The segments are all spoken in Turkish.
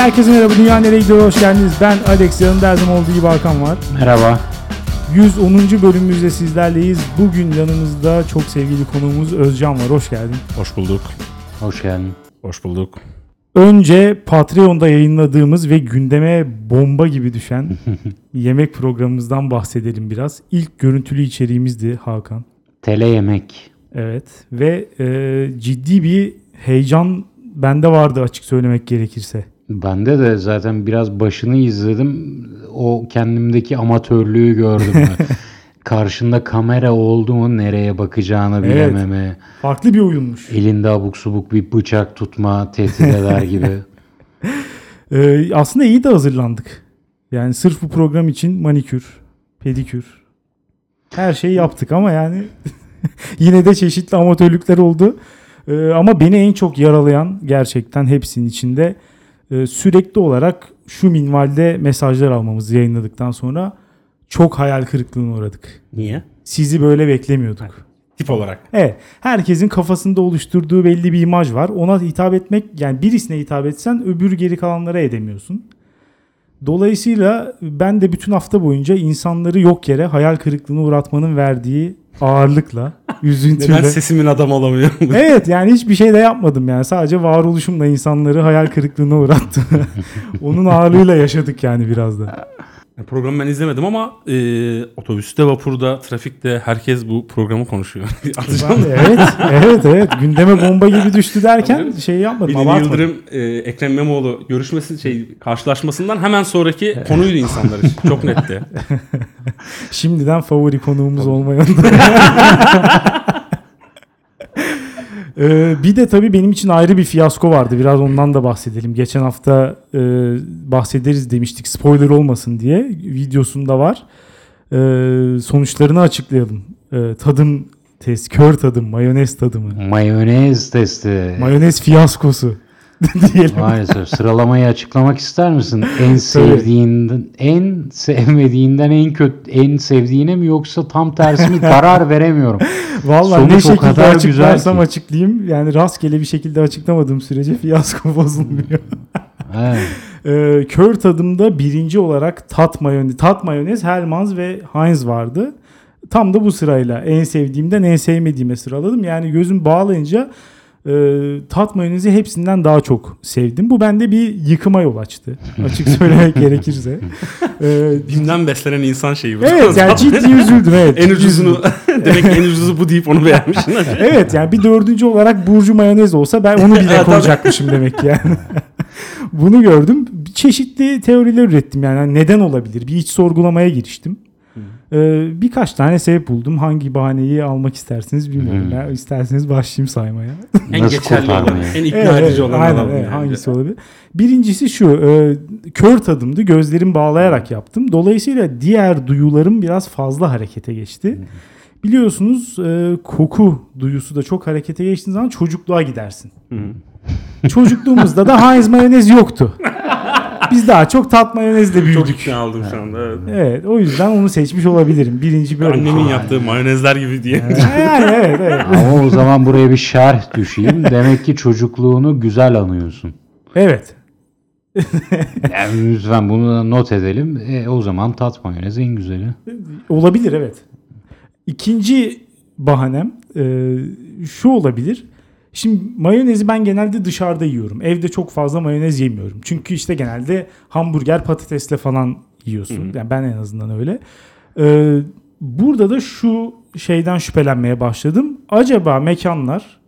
herkese merhaba. Dünya nereye gidiyor? Hoş geldiniz. Ben Alex. Yanımda her zaman olduğu gibi Hakan var. Merhaba. 110. bölümümüzde sizlerleyiz. Bugün yanımızda çok sevgili konuğumuz Özcan var. Hoş geldin. Hoş bulduk. Hoş geldin. Hoş bulduk. Önce Patreon'da yayınladığımız ve gündeme bomba gibi düşen yemek programımızdan bahsedelim biraz. İlk görüntülü içeriğimizdi Hakan. Tele yemek. Evet ve e, ciddi bir heyecan bende vardı açık söylemek gerekirse. Bende de zaten biraz başını izledim. O kendimdeki amatörlüğü gördüm. Karşında kamera oldu mu nereye bakacağını Evet. bilememe. Farklı bir oyunmuş. Elinde abuk subuk bir bıçak tutma, tehdit eder gibi. Ee, aslında iyi de hazırlandık. Yani sırf bu program için manikür, pedikür, her şeyi yaptık ama yani yine de çeşitli amatörlükler oldu. Ee, ama beni en çok yaralayan gerçekten hepsinin içinde sürekli olarak şu minvalde mesajlar almamız yayınladıktan sonra çok hayal kırıklığına uğradık. Niye? Sizi böyle beklemiyorduk. Tip olarak. Evet. Herkesin kafasında oluşturduğu belli bir imaj var. Ona hitap etmek yani birisine hitap etsen öbür geri kalanlara edemiyorsun. Dolayısıyla ben de bütün hafta boyunca insanları yok yere hayal kırıklığına uğratmanın verdiği ağırlıkla, üzüntüyle. Neden sesimin adam olamıyor? Evet yani hiçbir şey de yapmadım yani. Sadece varoluşumla insanları hayal kırıklığına uğrattım. Onun ağırlığıyla yaşadık yani biraz da. Programı ben izlemedim ama e, otobüste, vapurda, trafikte herkes bu programı konuşuyor. De evet, evet, evet. Gündeme bomba gibi düştü derken şey yapmadım. Abartmadım. Yıldırım, e, Ekrem İmamoğlu görüşmesi şey karşılaşmasından hemen sonraki konuydu insanlar için. Çok netti. Şimdiden favori konuğumuz olmayan. Ee, bir de tabii benim için ayrı bir fiyasko vardı. Biraz ondan da bahsedelim. Geçen hafta e, bahsederiz demiştik. Spoiler olmasın diye. Videosunda var. Ee, sonuçlarını açıklayalım. Ee, tadım test, kör tadım, mayonez tadımı. Mayonez testi. Mayonez fiyaskosu diyelim. Maalesef sıralamayı açıklamak ister misin? En sevdiğinden, en sevmediğinden en kötü, en sevdiğine mi yoksa tam tersi mi karar veremiyorum. Vallahi Sonuç ne şekilde açıklarsam açıklayayım. Yani rastgele bir şekilde açıklamadığım sürece fiyasko bozulmuyor. Evet. Ee, kör tadımda birinci olarak tat mayonez, tat mayonez, Hellmann's ve Heinz vardı. Tam da bu sırayla en sevdiğimden en sevmediğime sıraladım. Yani gözüm bağlayınca e, tat mayonezi hepsinden daha çok sevdim. Bu bende bir yıkıma yol açtı. Açık söylemek gerekirse. Ee, Bimden beslenen insan şeyi bu. evet yani ciddi üzüldüm. Evet, en ucuzunu demek ki en ucuzu bu deyip onu beğenmişsin. Evet yani bir dördüncü olarak burcu mayonez olsa ben onu bile koyacakmışım demek ki yani. Bunu gördüm. Çeşitli teoriler ürettim yani Hani neden olabilir? Bir iç sorgulamaya giriştim. Ee, birkaç tane sebep buldum. Hangi bahaneyi almak istersiniz bilmiyorum. Hmm. İsterseniz başlayayım saymaya. en geçerli olan, en ikna Evet, edici olan aynen, evet, yani. hangisi olabilir? Birincisi şu. e, kör tadımdı. Gözlerimi bağlayarak yaptım. Dolayısıyla diğer duyularım biraz fazla harekete geçti. Biliyorsunuz e, koku duyusu da çok harekete geçtiğin zaman çocukluğa gidersin. Çocukluğumuzda da Heinz mayonez yoktu. Biz daha çok tat mayonezle Çok büyüdük. ikna oldum şu anda. Evet. Evet, o yüzden onu seçmiş olabilirim. Birinci bölüm. Annemin yaptığı mayonezler gibi diye. Yani evet, evet. Ama o zaman buraya bir şerh düşeyim. Demek ki çocukluğunu güzel anıyorsun. Evet. Yani lütfen bunu da not edelim. E, o zaman tat mayonez en güzeli. Olabilir evet. İkinci bahanem e, şu olabilir. Şimdi mayonezi ben genelde dışarıda yiyorum. Evde çok fazla mayonez yemiyorum. Çünkü işte genelde hamburger patatesle falan yiyorsun. Yani ben en azından öyle. E, burada da şu şeyden şüphelenmeye başladım. Acaba mekanlar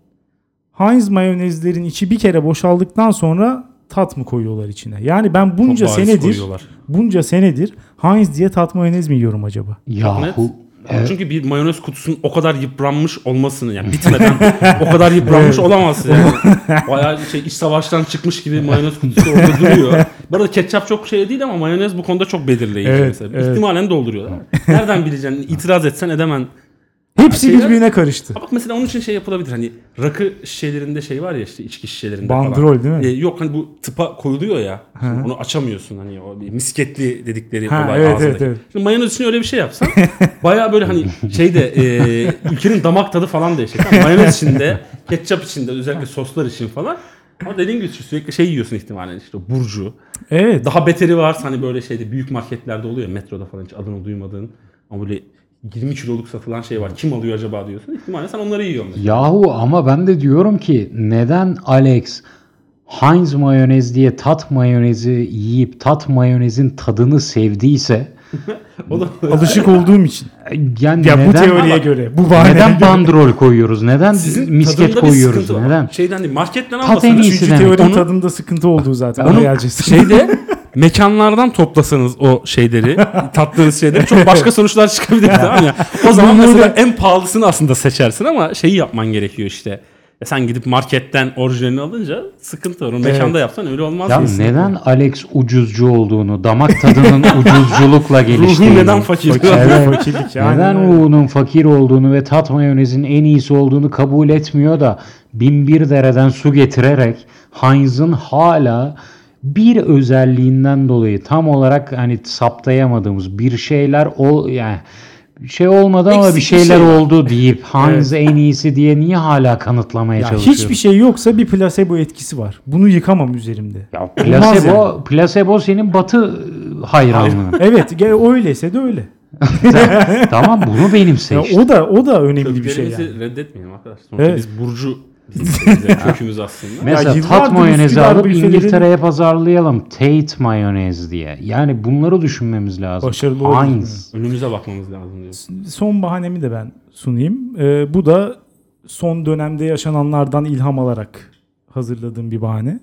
Heinz mayonezlerin içi bir kere boşaldıktan sonra tat mı koyuyorlar içine? Yani ben bunca senedir koyuyorlar. bunca senedir Heinz diye tat mayonez mi yiyorum acaba? Yahu Evet. Çünkü bir mayonez kutusunun o kadar yıpranmış olmasını yani bitmeden o kadar yıpranmış olamaz yani. Bayağı şey iç savaştan çıkmış gibi mayonez kutusu orada duruyor. Bu arada ketçap çok şey değil ama mayonez bu konuda çok belirleyici Evet, mesela. evet. İhtimalen dolduruyorlar. Nereden bileceksin? İtiraz etsen edemen. Hepsi Şeyler- birbirine karıştı. Ha Bak mesela onun için şey yapılabilir hani rakı şişelerinde şey var ya işte içki şişelerinde Bandrol falan. değil mi? Ee, yok hani bu tıpa koyuluyor ya. Şimdi onu açamıyorsun hani o bir misketli dedikleri Ha, olay evet, ağzındaki. evet, evet. Şimdi mayonez için öyle bir şey yapsan baya böyle hani şeyde e, ülkenin damak tadı falan değişecek. Yani mayonez içinde, ketçap içinde özellikle soslar için falan Ama dediğin gibi sürekli şey yiyorsun ihtimalen işte burcu. Evet. Daha beteri var hani böyle şeyde büyük marketlerde oluyor metroda falan hiç adını duymadığın ama böyle 20 kiloluk satılan şey var. Kim alıyor acaba diyorsun. İhtimalle sen onları yiyorsun. mesela. Yahu ama ben de diyorum ki neden Alex Heinz mayonez diye tat mayonezi yiyip tat mayonezin tadını sevdiyse O da Alışık olduğum için. yani Ya bu neden, teoriye göre, bu bahaneye neden göre. bandrol koyuyoruz? Neden sizin misket koyuyoruz? var. Neden? Şeyden değil marketten Tat en almasanız. iyisi Üçüncü teorinin Onu- tadında sıkıntı olduğu zaten. Onu şeyde mekanlardan toplasanız o şeyleri, tattığınız şeyleri çok başka sonuçlar çıkabilir tamam ya. O zaman mesela en pahalısını aslında seçersin ama şeyi yapman gerekiyor işte. Ya sen gidip marketten orijinalini alınca sıkıntı var. O mekanda yapsan öyle olmaz. Ya diyorsun. neden Alex ucuzcu olduğunu, damak tadının ucuzculukla geliştiğini, Ruhun neden fakir? Evet. Fakirlik yani. neden ruhunun fakir olduğunu ve tat mayonezin en iyisi olduğunu kabul etmiyor da bin bir dereden su getirerek Heinz'ın hala bir özelliğinden dolayı tam olarak hani saptayamadığımız bir şeyler o yani şey olmadı ama Eksik bir bir şeyler şey oldu deyip Heinz en iyisi diye niye hala kanıtlamaya Ya çalışıyoruz? hiçbir şey yoksa bir plasebo etkisi var. Bunu yıkamam üzerimde. Ya plasebo, yani. plasebo senin batı hayranlığın. Evet, öyleyse de öyle. tamam bunu Ya benimse işte. o da o da önemli bir şey yani. reddetmeyelim arkadaşlar. Sonuçta Evet. biz Burcu bizim kökümüz aslında. Mesela tat mayonezi alıp İngiltere'ye pazarlayalım. Tate mayonez diye. Yani bunları düşünmemiz lazım. Başarılı. Heinz. Önümüze bakmamız lazım diyor. Son bahanemi de ben sunayım. Ee, bu da son dönemde yaşananlardan ilham alarak hazırladığım bir bahane.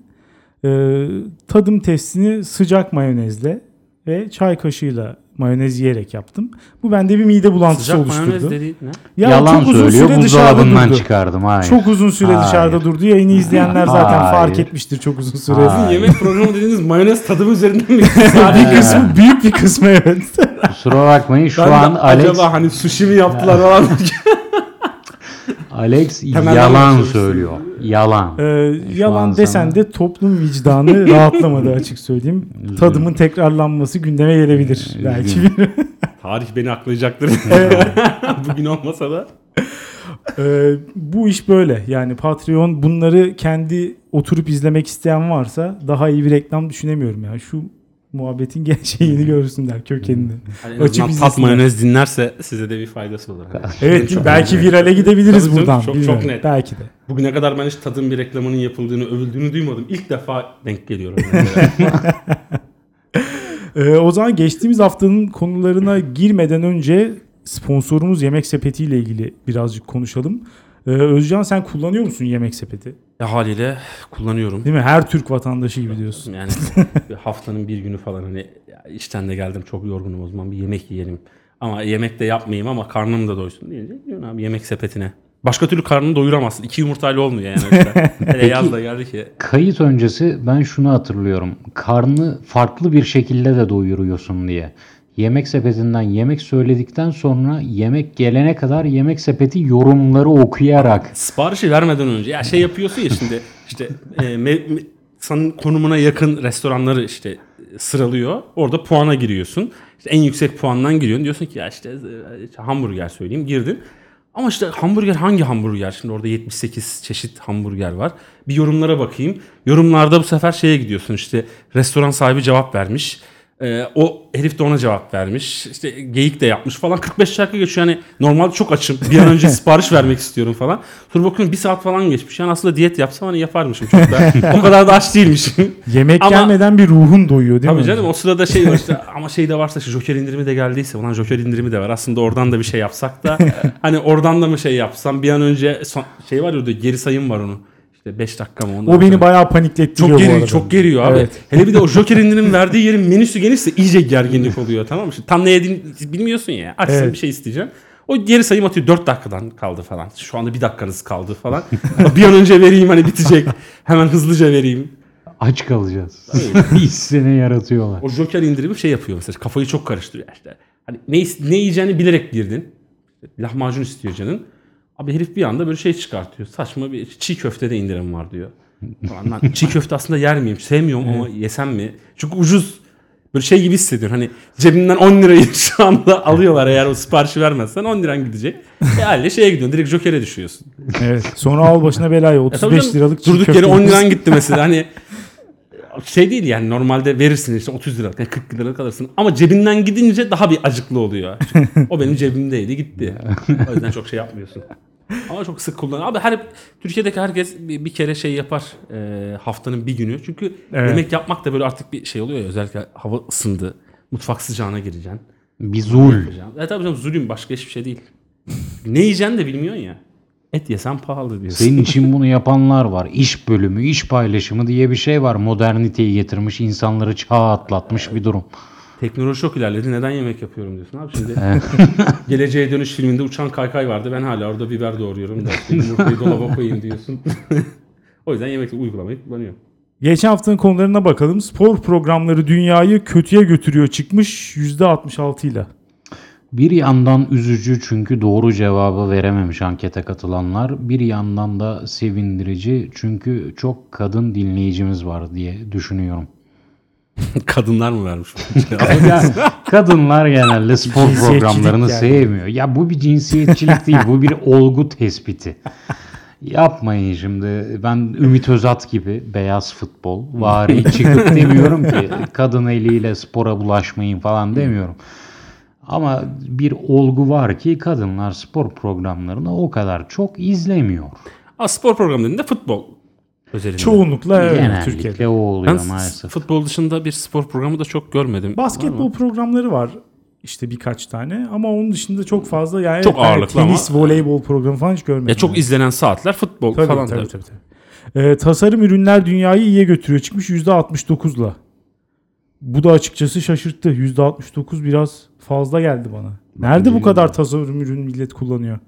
Ee, tadım testini sıcak mayonezle ve çay kaşığıyla mayonez yiyerek yaptım. Bu bende bir mide bulantısı Sıcak oluşturdu. mayonez dediğin ne? Ya Yalan çok uzun söylüyor. süre dışarıda Buzdolabından durdu. çıkardım. Hayır. Çok uzun süre Hayır. dışarıda durdu. Yayını izleyenler zaten Hayır. fark etmiştir çok uzun süre. Hayır. Yemek programı dediğiniz mayonez tadımı üzerinden mi? bir kısmı büyük bir kısmı evet. Kusura bakmayın şu Ben an Alex acaba hani sushi mi yaptılar falan. Alex Temelden yalan söylüyor. Yalan. Ee, yalan desen de toplum vicdanı rahatlamadı açık söyleyeyim. Tadımın tekrarlanması gündeme gelebilir belki. Tarih beni aklayacaktır. Bugün olmasa da. Ee, bu iş böyle. Yani Patreon bunları kendi oturup izlemek isteyen varsa daha iyi bir reklam düşünemiyorum ya. Şu muhabbetin gerçeğini görsünler kökenini. En Açıp azından tat mayonez dinlerse size de bir faydası olur. Evet Çok belki virale gidebiliriz Tabii, buradan. çok- Bilmiyorum. çok net. Belki de. Bugüne kadar ben hiç tadın bir reklamının yapıldığını, övüldüğünü duymadım. İlk defa denk geliyorum. Yani. Ee, o zaman geçtiğimiz haftanın konularına girmeden önce sponsorumuz Yemek Sepeti ile ilgili birazcık konuşalım. Ee, Özcan sen kullanıyor musun Yemek Sepeti? Ya haliyle kullanıyorum. Değil mi? Her Türk vatandaşı gibi diyorsun. Yani haftanın bir günü falan hani ya işten de geldim çok yorgunum o zaman bir yemek yiyelim. Ama yemek de yapmayayım ama karnım da doysun deyince diyorsun abi yemek sepetine. Başka türlü karnını doyuramazsın. İki yumurtayla olmuyor yani. Işte. Hele yaz da geldi ki. Kayıt öncesi ben şunu hatırlıyorum. Karnı farklı bir şekilde de doyuruyorsun diye. Yemek sepetinden yemek söyledikten sonra yemek gelene kadar yemek sepeti yorumları okuyarak Siparişi vermeden önce ya şey yapıyorsun ya şimdi işte e, me- me- senin konumuna yakın restoranları işte sıralıyor. Orada puana giriyorsun. İşte en yüksek puandan giriyorsun. Diyorsun ki ya işte, e, işte hamburger söyleyeyim girdin. Ama işte hamburger hangi hamburger? Şimdi orada 78 çeşit hamburger var. Bir yorumlara bakayım. Yorumlarda bu sefer şeye gidiyorsun işte restoran sahibi cevap vermiş. Ee, o herif de ona cevap vermiş. İşte geyik de yapmış falan. 45 dakika geçiyor. Yani normalde çok açım. Bir an önce sipariş vermek istiyorum falan. Sonra bakıyorum bir saat falan geçmiş. Yani aslında diyet yapsam hani yaparmışım çok da. o kadar da aç değilmişim. Yemek Ama- gelmeden bir ruhun doyuyor değil Tabii mi? canım o sırada şey var işte ama şey de varsa işte Joker indirimi de geldiyse ulan Joker indirimi de var. Aslında oradan da bir şey yapsak da hani oradan da mı şey yapsam bir an önce son, şey var ya orada geri sayım var onun. İşte 5 dakika mı ondan O beni bayağı paniklettiriyor çok geriyor, çok geriyor abi. Evet. Hele bir de o Joker indirim verdiği yerin menüsü genişse iyice gerginlik oluyor tamam mı? Şimdi tam ne yediğini bilmiyorsun ya. Açsın Evet. bir şey isteyeceğim. O geri sayım atıyor 4 dakikadan kaldı falan. Şu anda bir dakikanız kaldı falan. bir an önce vereyim hani bitecek. Hemen hızlıca vereyim. aç kalacağız. Hissene yaratıyorlar. O Joker indirimi şey yapıyor mesela kafayı çok karıştırıyor işte. Hani ne, ne yiyeceğini bilerek girdin. Lahmacun istiyor canın. Abi herif bir anda böyle şey çıkartıyor. Saçma bir çiğ köftede indirim var diyor. Falan. Lan çiğ köfte aslında yer miyim? Sevmiyorum ama yesem mi? Çünkü ucuz. Böyle şey gibi hissediyorsun hani cebinden 10 lirayı şu anda alıyorlar eğer o siparişi vermezsen 10 liran gidecek. E halde şeye gidiyorsun direkt Joker'e düşüyorsun. Evet. Sonra al başına belayı E tabii 35 canım, liralık çiğ Durduk köfte yere 10 yiyorsun. liran gitti mesela hani şey değil yani normalde verirsin işte 30 liralık yani 40 liralık alırsın ama cebinden gidince daha bir acıklı oluyor. Çünkü o benim cebimdeydi gitti. o yüzden çok şey yapmıyorsun. Ama çok sık kullanıyor. Abi her Türkiye'deki herkes bir, bir kere şey yapar e, haftanın bir günü. Çünkü Evet. yemek yapmak da böyle artık bir şey oluyor ya özellikle hava ısındı. Mutfak sıcağına gireceksin. Bir zul. E tabii canım zulüm başka hiçbir şey değil. ne yiyeceksin de bilmiyorsun ya. Et yesen pahalı diyorsun. Senin için bunu yapanlar var. İş bölümü, iş paylaşımı diye bir şey var. Moderniteyi getirmiş, insanları çağa atlatmış bir durum. Teknoloji çok ilerledi. Neden yemek yapıyorum diyorsun abi şimdi. Geleceğe Dönüş filminde uçan kaykay vardı. Ben hala orada biber doğruyorum da işte yumurtayı dolaba koyayım diyorsun. o yüzden yemek uygulamayı kullanıyor. Geçen haftanın konularına bakalım. Spor programları dünyayı kötüye götürüyor çıkmış %66 ile. Bir yandan üzücü çünkü doğru cevabı verememiş ankete katılanlar. Bir yandan da sevindirici çünkü çok kadın dinleyicimiz var diye düşünüyorum. Kadınlar mı vermiş? Yani kadınlar genelde spor programlarını yani. sevmiyor. Ya bu bir cinsiyetçilik değil, bu bir olgu tespiti. Yapmayın şimdi. Ben Ümit Özat gibi beyaz futbol vari çıkıp demiyorum ki kadın eliyle spora bulaşmayın falan demiyorum. Ama bir olgu var ki kadınlar spor programlarını o kadar çok izlemiyor. Aa, spor programı dediğinde futbol özelinde. Çoğunlukla evet, Genellikle Türkiye'de. o oluyor Ben s- maalesef. futbol dışında bir spor programı da çok görmedim. Basketbol programları var işte birkaç tane ama onun dışında çok fazla yani Çok ağırlıklı tenis, ama- voleybol programı falan hiç görmedim. Ya çok yani. izlenen saatler futbol tabii, falan. tabii, da. tabii, tabii. Ee, tasarım ürünler dünyayı iyiye götürüyor çıkmış %69'la. Bu da açıkçası şaşırttı. %69 biraz fazla geldi bana. Nerede bu kadar tasarım ürün millet kullanıyor?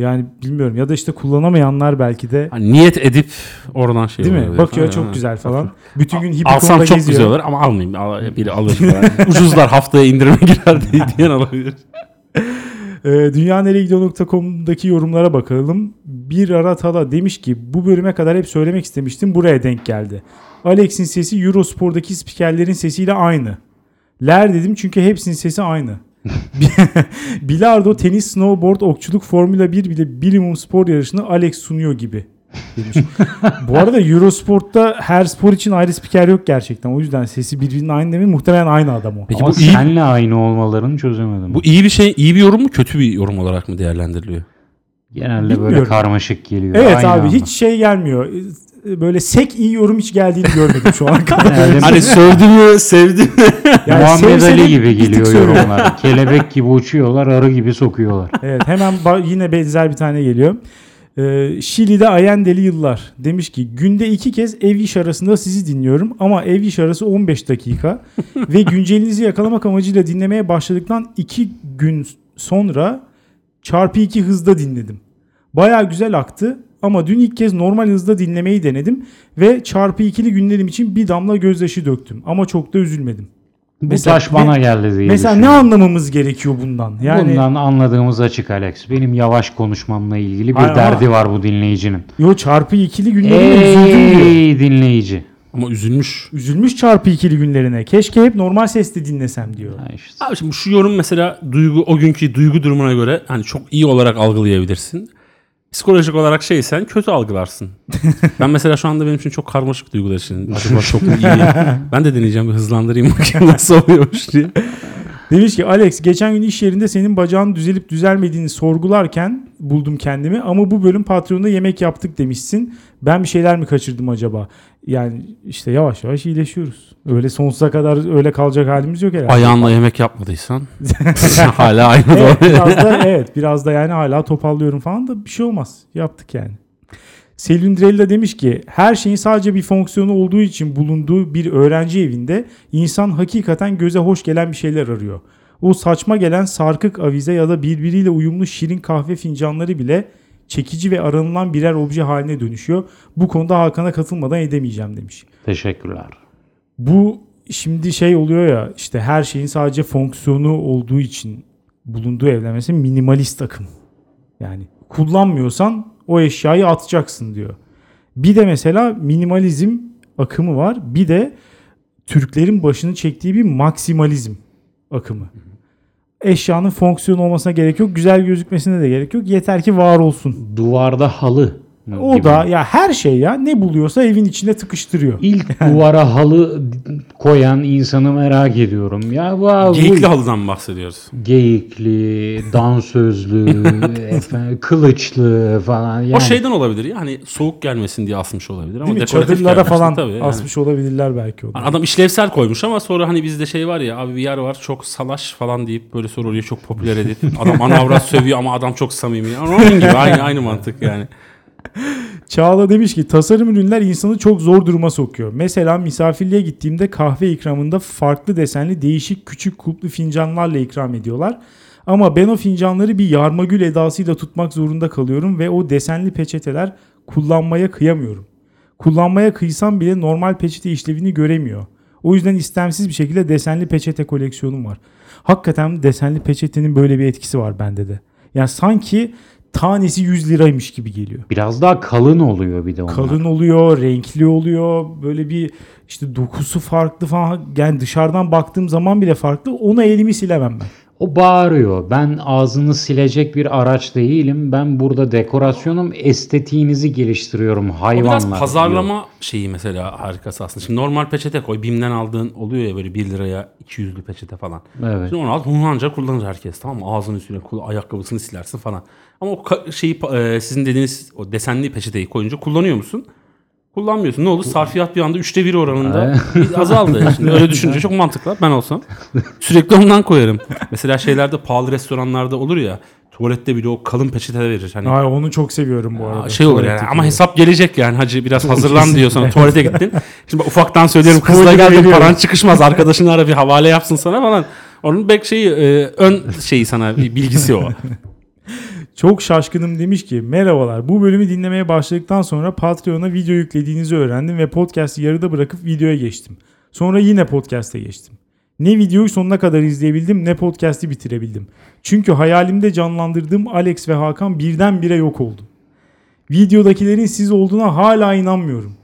Yani bilmiyorum ya da işte kullanamayanlar belki de Hani niyet edip oradan şey değil mi? Bakıyor Ha, çok ha. güzel falan. Bütün gün Alsam Hipikon'da çok geziyor. güzel olur ama almayayım. Al- Biri alır falan. Ucuzlar haftaya indirime girer diye diyen alabilir. Ee, dünyaneregidiyor.com'daki yorumlara bakalım. Bir ara Tala demiş ki bu bölüme kadar hep söylemek istemiştim buraya denk geldi. Alex'in sesi Eurospor'daki spikerlerin sesiyle aynı. Ler dedim çünkü hepsinin sesi aynı. Bilardo, tenis, snowboard, okçuluk, Formula 1 bile minimum spor yarışını Alex sunuyor gibi. Demiş. Bu arada Eurosport'ta her spor için ayrı spiker yok gerçekten. O yüzden sesi birbirinin aynı demeyin. Muhtemelen aynı adam o. Peki Ama bu iyi, senle aynı olmalarını çözemedim. bu iyi bir şey, iyi bir yorum mu, kötü bir yorum olarak mı değerlendiriliyor? Genelde böyle Bilmiyorum. karmaşık geliyor. Evet Aynı abi anda. hiç şey gelmiyor. Ee, Böyle sek iyi yorum hiç geldiğini görmedim şu ana kadar. Genelde Hani sövdü mü, sevdi mi? Yani Muhammed Ali gibi geliyor yorumlar. Kelebek gibi uçuyorlar, arı gibi sokuyorlar. Evet hemen ba- yine benzer bir tane geliyor. Ee, Şili'de Allendeli yıllar. Demiş ki günde iki kez ev iş arasında sizi dinliyorum ama ev iş arası 15 dakika ve güncelinizi yakalamak amacıyla dinlemeye başladıktan iki gün sonra çarpı iki hızda dinledim. Baya güzel aktı ama dün ilk kez normal hızda dinlemeyi denedim ve çarpı ikili günlerim için bir damla gözyaşı döktüm ama çok da üzülmedim. Bu Mesela taş bana ne- geldi diye Mesela ne anlamamız gerekiyor bundan? Yani Bundan anladığımız açık Alex. Benim yavaş konuşmamla ilgili bir ama- derdi var bu dinleyicinin. yo çarpı ikili günlerine üzüldüm diyor. Ey dinleyici. Ama üzülmüş. Üzülmüş çarpı ikili günlerine. Keşke hep normal sesle dinlesem diyor. Ha işte. Abi şimdi şu yorum mesela duygu o günkü duygu durumuna göre hani çok iyi olarak algılayabilirsin. Psikolojik olarak şeysen kötü algılarsın. ben mesela şu anda benim için çok karmaşık duygular için. Acaba çok mu iyi? Ben de deneyeceğim bir hızlandırayım bakayım nasıl oluyormuş diye. Demiş ki Alex geçen gün iş yerinde senin bacağın düzelip düzelmediğini sorgularken buldum kendimi ama bu bölüm patronda yemek yaptık demişsin. Ben bir şeyler mi kaçırdım acaba? Yani işte yavaş yavaş iyileşiyoruz. Öyle sonsuza kadar öyle kalacak halimiz yok herhalde. Ayağınla yemek yapmadıysan hala aynı Evet, doğru. biraz da evet biraz da yani hala topallıyorum falan da bir şey olmaz. Yaptık yani. Selindrella demiş ki her şeyin sadece bir fonksiyonu olduğu için bulunduğu bir öğrenci evinde insan hakikaten göze hoş gelen bir şeyler arıyor. O saçma gelen sarkık avize ya da birbiriyle uyumlu şirin kahve fincanları bile çekici ve aranılan birer obje haline dönüşüyor. Bu konuda Hakan'a katılmadan edemeyeceğim demiş. Teşekkürler. Bu şimdi şey oluyor ya işte her şeyin sadece fonksiyonu olduğu için bulunduğu evlenmesi minimalist akım. Yani kullanmıyorsan o eşyayı atacaksın diyor. Bir de mesela minimalizm akımı var. Bir de Türklerin başını çektiği bir maksimalizm akımı. Eşyanın fonksiyon olmasına gerek yok. Güzel gözükmesine de gerek yok. Yeter ki var olsun. Duvarda halı. O gibi. da ya her şey ya ne buluyorsa evin içine tıkıştırıyor. İlk duvara halı koyan insanı merak ediyorum. Ya bu, bu Geyikli halıdan bahsediyoruz. geyikli, dansözlü, efendim, kılıçlı falan. Yani O şeyden olabilir ya hani soğuk gelmesin diye asmış olabilir ama Çadırlara falan tabii yani. asmış olabilirler belki onu. Hani Adam işlevsel koymuş ama sonra hani bizde şey var ya abi bir yer var çok salaş falan deyip böyle sonra orayı çok popüler edip adam anavrat sövüyor ama adam çok samimi. Yani onun gibi aynı aynı mantık yani. Çağla demiş ki tasarım ürünler insanı çok zor duruma sokuyor. Mesela misafirliğe gittiğimde kahve ikramında farklı desenli değişik küçük kulplu fincanlarla ikram ediyorlar. Ama ben o fincanları bir yarmagül edasıyla tutmak zorunda kalıyorum ve o desenli peçeteler kullanmaya kıyamıyorum. Kullanmaya kıysam bile normal peçete işlevini göremiyor. O yüzden istemsiz bir şekilde desenli peçete koleksiyonum var. Hakikaten desenli peçetenin böyle bir etkisi var bende de. Yani sanki tanesi 100 liraymış gibi geliyor. biraz daha kalın oluyor bir de onlar. Kalın oluyor, renkli oluyor. Böyle bir işte dokusu farklı falan. Yani dışarıdan baktığım zaman bile farklı. Ona elimi silemem ben. O bağırıyor. Ben ağzını silecek bir araç değilim. Ben burada dekorasyonum, estetiğinizi geliştiriyorum O hayvanlar. biraz diyor. pazarlama şeyi mesela harikası aslında. Şimdi normal peçete koy. Bim'den aldığın oluyor ya böyle 1 liraya 200'lü peçete falan. Evet. Şimdi onu al hunhanca kullanır herkes tamam mı? Ağzının üstüne ayakkabısını silersin falan. Ama o şeyi e, sizin dediğiniz o desenli peçeteyi koyunca kullanıyor musun? Kullanmıyorsun. Ne olur? Sarfiyat bir anda üçte bir oranında azaldı. Şimdi öyle düşününce çok mantıklı. Ben olsam sürekli ondan koyarım. Mesela şeylerde pahalı restoranlarda olur ya tuvalette bile o kalın peçete verir. Hani Ay, onu çok seviyorum bu arada. şey olur yani ama hesap gelecek yani hacı biraz hazırlan diyor sana tuvalete gittin. Şimdi ufaktan söylüyorum kızla geldin paran çıkışmaz arkadaşını ara bir havale yapsın sana falan. Onun bek şeyi e, ön şeyi sana bir bilgisi o. Çok şaşkınım demiş ki merhabalar bu bölümü dinlemeye başladıktan sonra Patreon'a video yüklediğinizi öğrendim ve podcast'i yarıda bırakıp videoya geçtim. Sonra yine podcast'e geçtim. Ne videoyu sonuna kadar izleyebildim ne podcast'i bitirebildim. Çünkü hayalimde canlandırdığım Alex ve Hakan birdenbire yok oldu. Videodakilerin siz olduğuna hala inanmıyorum.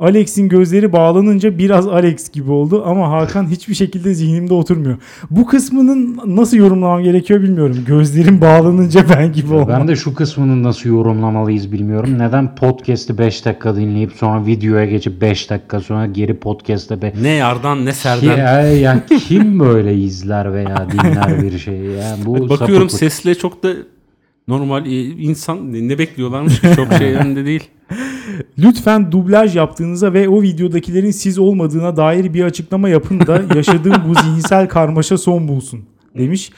Alex'in gözleri bağlanınca biraz Alex gibi oldu ama Hakan hiçbir şekilde zihnimde oturmuyor. Bu kısmının nasıl yorumlamam gerekiyor bilmiyorum. Gözlerim bağlanınca ben gibi olmam. Ben de şu kısmını nasıl yorumlamalıyız bilmiyorum. Neden podcast'i 5 dakika dinleyip sonra videoya geçip 5 dakika sonra geri podcast'e be Ne yardan ne serden. ya, ya kim böyle izler veya dinler bir şeyi ya bu Bakıyorum sapıklık. sesle çok da normal e, insan ne bekliyorlarmış ki çok şey önünde değil. Lütfen dublaj yaptığınıza ve o videodakilerin siz olmadığına dair bir açıklama yapın da yaşadığım bu zihinsel karmaşa son bulsun demiş.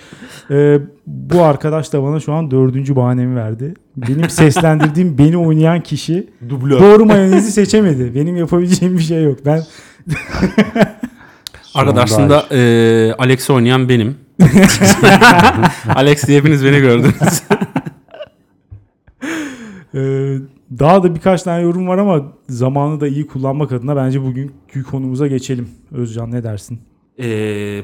Ee, bu arkadaş da bana şu an dördüncü bahanemi verdi. Benim seslendirdiğim beni oynayan kişi Dublör. doğru mayonezi seçemedi. Benim yapabileceğim bir şey yok. Ben Arkadaşlar aslında e, Alex'i oynayan benim. Alex diye hepiniz beni gördünüz. Ee, daha da birkaç tane yorum var ama zamanı da iyi kullanmak adına bence bugünkü konumuza geçelim. Özcan ne dersin? E,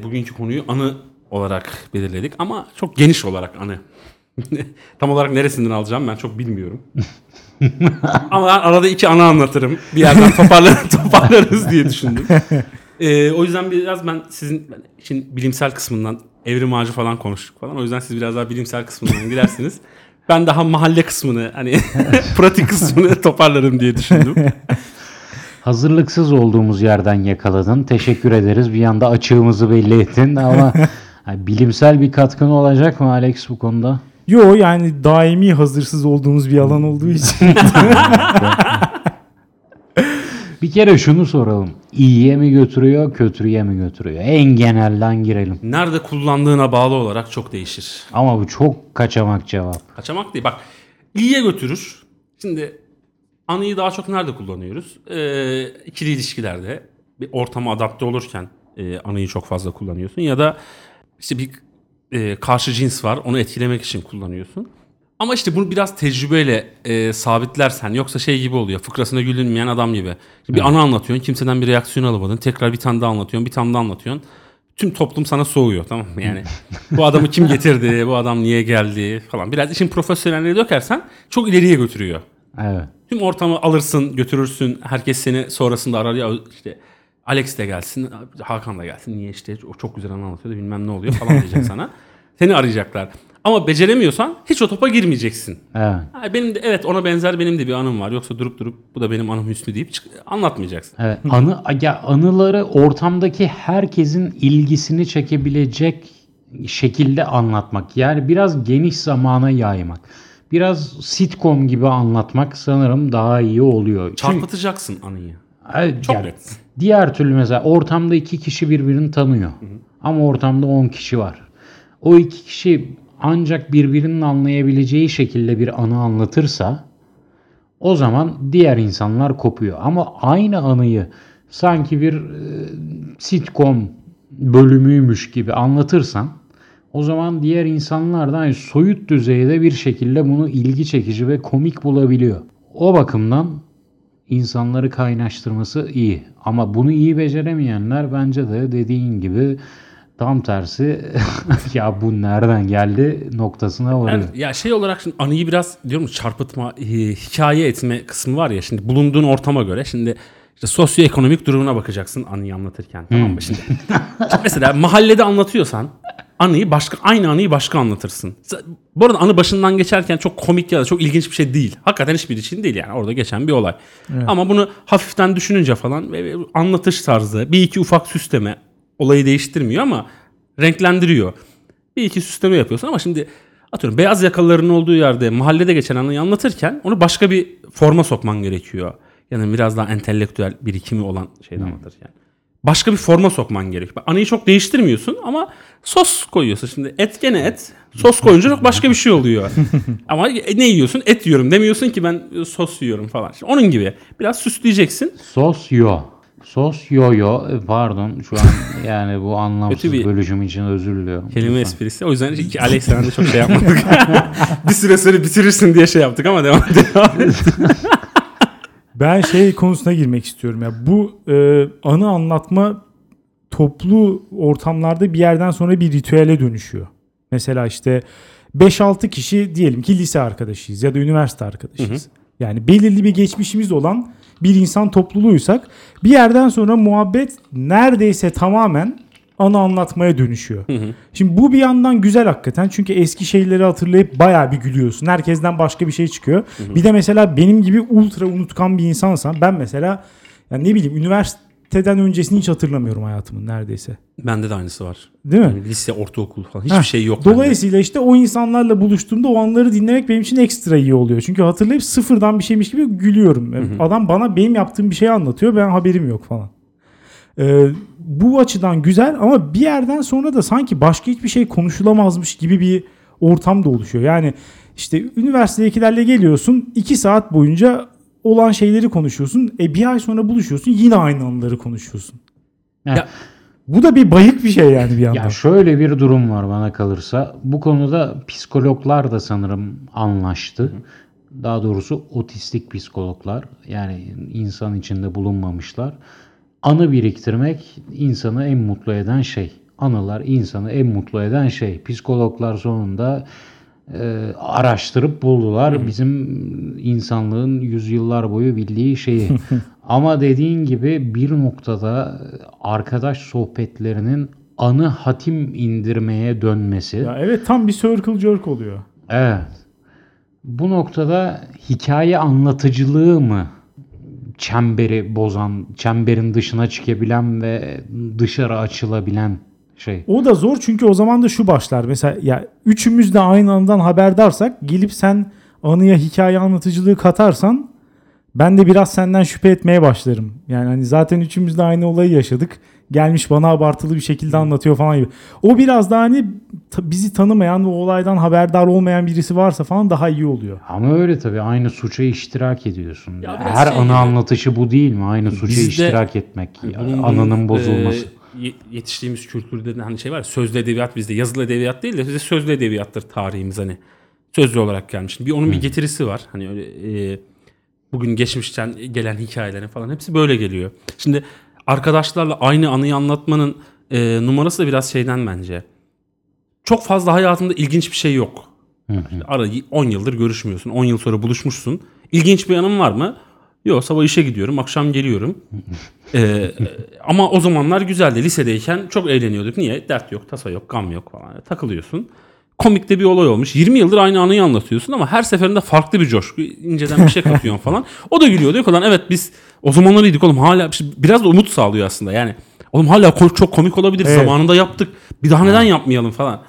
bugünkü konuyu anı olarak belirledik ama çok geniş olarak anı. Tam olarak neresinden alacağım ben çok bilmiyorum. ama arada iki anı anlatırım. Bir yerden toparlar, toparlarız diye düşündüm. E, o yüzden biraz ben sizin işin bilimsel kısmından evrim ağacı falan konuştuk falan. O yüzden siz biraz daha bilimsel kısmından gidersiniz. Ben daha mahalle kısmını hani pratik kısmını toparlarım diye düşündüm. Hazırlıksız olduğumuz yerden yakaladın. Teşekkür ederiz. Bir anda açığımızı belli ettin ama yani bilimsel bir katkın olacak mı Alex bu konuda? Yo yani daimi hazırsız olduğumuz bir alan olduğu için. Bir kere şunu soralım. İyiye mi götürüyor, kötüye mi götürüyor? En genelden girelim. Nerede kullandığına bağlı olarak çok değişir. Ama bu çok kaçamak cevap. Kaçamak değil. Bak iyiye götürür. Şimdi anıyı daha çok nerede kullanıyoruz? Ee, ikili ilişkilerde bir ortama adapte olurken e, anıyı çok fazla kullanıyorsun. Ya da işte bir e, karşı cins var onu etkilemek için kullanıyorsun. Ama işte bunu biraz tecrübeyle e, sabitlersen yoksa şey gibi oluyor fıkrasına gülünmeyen adam gibi. Bir anı anlatıyorsun kimseden bir reaksiyon alamadın tekrar bir tane daha anlatıyorsun bir tane daha anlatıyorsun. Tüm toplum sana soğuyor tamam mı yani. bu adamı kim getirdi bu adam niye geldi falan. Biraz işin profesyonelliğe dökersen çok ileriye götürüyor. Evet. Tüm ortamı alırsın götürürsün herkes seni sonrasında arar ya işte Alex de gelsin, Hakan da gelsin. Niye işte o çok güzel anlatıyor da bilmem ne oluyor falan diyecek sana. Seni arayacaklar. Ama beceremiyorsan hiç o topa girmeyeceksin. Evet. Ha, benim de evet ona benzer benim de bir anım var. Yoksa durup durup bu da benim anım Hüsnü deyip çık- anlatmayacaksın. Evet, anı ya anıları ortamdaki herkesin ilgisini çekebilecek şekilde anlatmak. Yani biraz geniş zamana yaymak. Biraz sitcom gibi anlatmak sanırım daha iyi oluyor. Çünkü Çarpıtacaksın anıyı. Evet, Çok yani net. diğer türlü mesela ortamda iki kişi birbirini tanıyor. Ama ortamda 10 kişi var. O iki kişi ancak birbirinin anlayabileceği şekilde bir anı anlatırsa o zaman diğer insanlar kopuyor. Ama aynı anıyı sanki bir e, sitcom bölümüymüş gibi anlatırsan o zaman diğer insanlar da aynı soyut düzeyde bir şekilde bunu ilgi çekici ve komik bulabiliyor. O bakımdan insanları kaynaştırması iyi. Ama bunu iyi beceremeyenler bence de dediğin gibi tam tersi ya bu nereden geldi noktasına varıyor. Yani ya şey olarak şimdi anıyı biraz diyorum çarpıtma, hikaye etme kısmı var ya şimdi bulunduğun ortama göre şimdi işte sosyoekonomik durumuna bakacaksın anıyı anlatırken tamam mı şimdi? Şimdi mesela mahallede anlatıyorsan anıyı başka aynı anıyı başka anlatırsın. Bu arada anı başından geçerken çok komik ya da çok ilginç bir şey değil. Hakikaten hiçbir için değil yani orada geçen bir olay. Ama bunu hafiften düşününce falan anlatış tarzı bir iki ufak süsleme olayı değiştirmiyor ama renklendiriyor. Bir iki süsleme yapıyorsun ama şimdi atıyorum beyaz yakalıların olduğu yerde mahallede geçen anıyı anlatırken onu başka bir forma sokman gerekiyor. Yani biraz daha entelektüel birikimi olan şeyden anlatırken. Başka bir forma sokman gerekiyor. Anıyı çok değiştirmiyorsun ama sos koyuyorsun. Şimdi et gene et. Sos koyunca çok başka bir şey oluyor. ama ne yiyorsun? Et yiyorum. Demiyorsun ki ben sos yiyorum falan. Şimdi onun gibi. Biraz süsleyeceksin. Sosyo. Sosyoyo e, pardon şu an yani bu anlamsız bir- bölüşüm için özür diliyorum. Kelime esprisi. O yüzden iki Alex de çok şey yapmadık. bir süre sonra bitirirsin diye şey yaptık ama devam devam. et. Ben şey konusuna girmek istiyorum ya. Bu e, anı anlatma toplu ortamlarda bir yerden sonra bir ritüele dönüşüyor. Mesela işte 5-6 kişi diyelim ki lise arkadaşıyız ya da üniversite arkadaşıyız. Yani belirli bir geçmişimiz olan bir insan topluluğuysak bir yerden sonra muhabbet neredeyse tamamen anı anlatmaya dönüşüyor. Şimdi bu bir yandan güzel hakikaten çünkü eski şeyleri hatırlayıp bayağı bir gülüyorsun. Herkesten başka bir şey çıkıyor. Bir de mesela benim gibi ultra unutkan bir insansan ben mesela yani ne bileyim üniversiteden öncesini hiç hatırlamıyorum hayatımın neredeyse. Bende de aynısı var. Değil mi? Yani lise, ortaokul falan hiçbir Heh, şey yok. bende. Dolayısıyla işte o insanlarla buluştuğumda o anları dinlemek benim için ekstra iyi oluyor. Çünkü hatırlayıp sıfırdan bir şeymiş gibi gülüyorum. Adam bana benim yaptığım bir şey anlatıyor ben haberim yok falan. Ee, bu açıdan güzel ama bir yerden sonra da sanki başka hiçbir şey konuşulamazmış gibi bir ortam da oluşuyor. Yani işte üniversitedekilerle geliyorsun iki saat boyunca olan şeyleri konuşuyorsun. E bir ay sonra buluşuyorsun yine aynı anıları konuşuyorsun. Ya- Bu da bir bayık bir şey yani bir yandan. Ya şöyle bir durum var bana kalırsa. Bu konuda psikologlar da sanırım anlaştı. Daha doğrusu otistik psikologlar yani insan içinde bulunmamışlar. Anı biriktirmek insanı en mutlu eden şey. Anılar insanı en mutlu eden şey. Psikologlar sonunda e, araştırıp buldular bizim insanlığın yüzyıllar boyu bildiği şeyi. Ama dediğin gibi bir noktada arkadaş sohbetlerinin anı hatim indirmeye dönmesi. Ya evet tam bir circle jerk oluyor. Evet. Bu noktada hikaye anlatıcılığı mı çemberi bozan, çemberin dışına çıkabilen ve dışarı açılabilen şey? O da zor çünkü o zaman da şu başlar. Mesela ya üçümüz de aynı andan haberdarsak gelip sen anıya hikaye anlatıcılığı katarsan ben de biraz senden şüphe etmeye başlarım. Yani hani zaten üçümüz de aynı olayı yaşadık. Gelmiş bana abartılı bir şekilde anlatıyor falan gibi. O biraz daha hani bizi tanımayan ve olaydan haberdar olmayan birisi varsa falan daha iyi oluyor. Ama öyle tabii aynı suça iştirak ediyorsun. Ya Her şey anı gibi. anlatışı bu değil mi? Aynı suça Bizde- iştirak etmek, Bunun- anının bunun, bozulması. e, yetiştiğimiz kültürde de hani şey var ya, sözlü edebiyat bizde yazılı edebiyat değil de bizde sözlü edebiyattır tarihimiz hani sözlü olarak gelmiş. Bir onun bir getirisi var. Hani öyle e, bugün geçmişten gelen hikayelerin falan hepsi böyle geliyor. Şimdi arkadaşlarla aynı anıyı anlatmanın e, numarası da biraz şeyden bence. Çok fazla hayatında ilginç bir şey yok. Hı hı. Ara 10 yıldır görüşmüyorsun. 10 yıl sonra buluşmuşsun. İlginç bir anın var mı? Yok sabah işe gidiyorum, akşam geliyorum. Ee, ama o zamanlar güzeldi. Lisedeyken çok eğleniyorduk. Niye? Dert yok, tasa yok, gam yok falan. Takılıyorsun. Komikte bir olay olmuş. 20 yıldır aynı anıyı anlatıyorsun ama her seferinde farklı bir coşku. inceden bir şey katıyorsun falan. O da gülüyor. Diyor ki evet biz o zamanlar iyiydik oğlum hala biraz da umut sağlıyor aslında. Yani oğlum hala çok komik olabilir. Evet. Zamanında yaptık. Bir daha neden yapmayalım falan.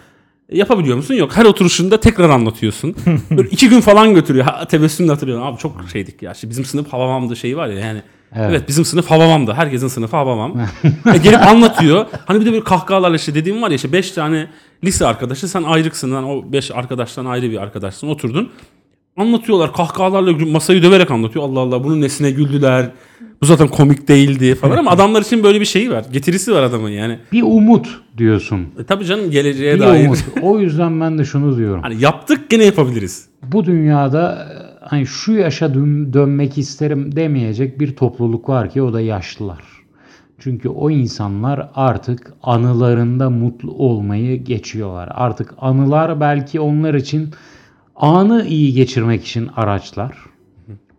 Yapabiliyor musun? Yok. Her oturuşunda tekrar anlatıyorsun. Böyle iki gün falan götürüyor. Ha, tebessümle hatırlıyorum. Abi çok şeydik ya. İşte bizim sınıf Havamam'dı şeyi var ya yani. Evet. Evet. bizim sınıf Havamam'dı. Herkesin sınıfı Havamam. e, gelip anlatıyor. Hani bir de böyle kahkahalarla işte dediğim var ya işte 5 tane lise arkadaşı sen ayrıksın. Lan o 5 arkadaştan ayrı bir arkadaşsın. Oturdun. Anlatıyorlar kahkahalarla masayı döverek anlatıyor. Allah Allah bunun nesine güldüler. Bu zaten komik değildi falan ama adamlar için böyle bir şeyi var. Getirisi var adamın yani. Bir umut diyorsun. E, tabii canım geleceğe Bir dair. umut. O yüzden ben de şunu diyorum. Hani yaptık gene yapabiliriz. Bu dünyada e, hani şu yaşa dön- dönmek isterim demeyecek bir topluluk var ki o da yaşlılar. Çünkü o insanlar artık anılarında mutlu olmayı geçiyorlar. Artık anılar belki onlar için anı iyi geçirmek için araçlar.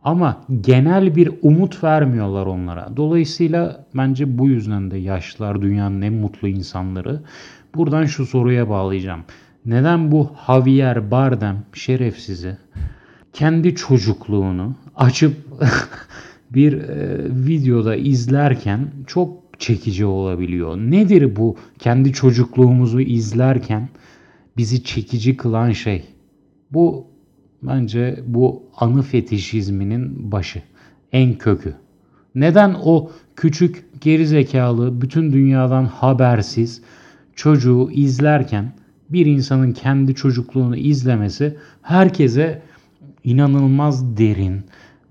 Ama genel bir umut vermiyorlar onlara. Dolayısıyla bence bu yüzden de yaşlılar dünyanın en mutlu insanları. Buradan şu soruya bağlayacağım. Neden bu Javier Bardem şerefsizi kendi çocukluğunu açıp bir e, videoda izlerken çok çekici olabiliyor. Nedir bu kendi çocukluğumuzu izlerken bizi çekici kılan şey? Bu bence bu anı fetişizminin başı, en kökü. Neden o küçük gerizekalı bütün dünyadan habersiz çocuğu izlerken bir insanın kendi çocukluğunu izlemesi herkese inanılmaz derin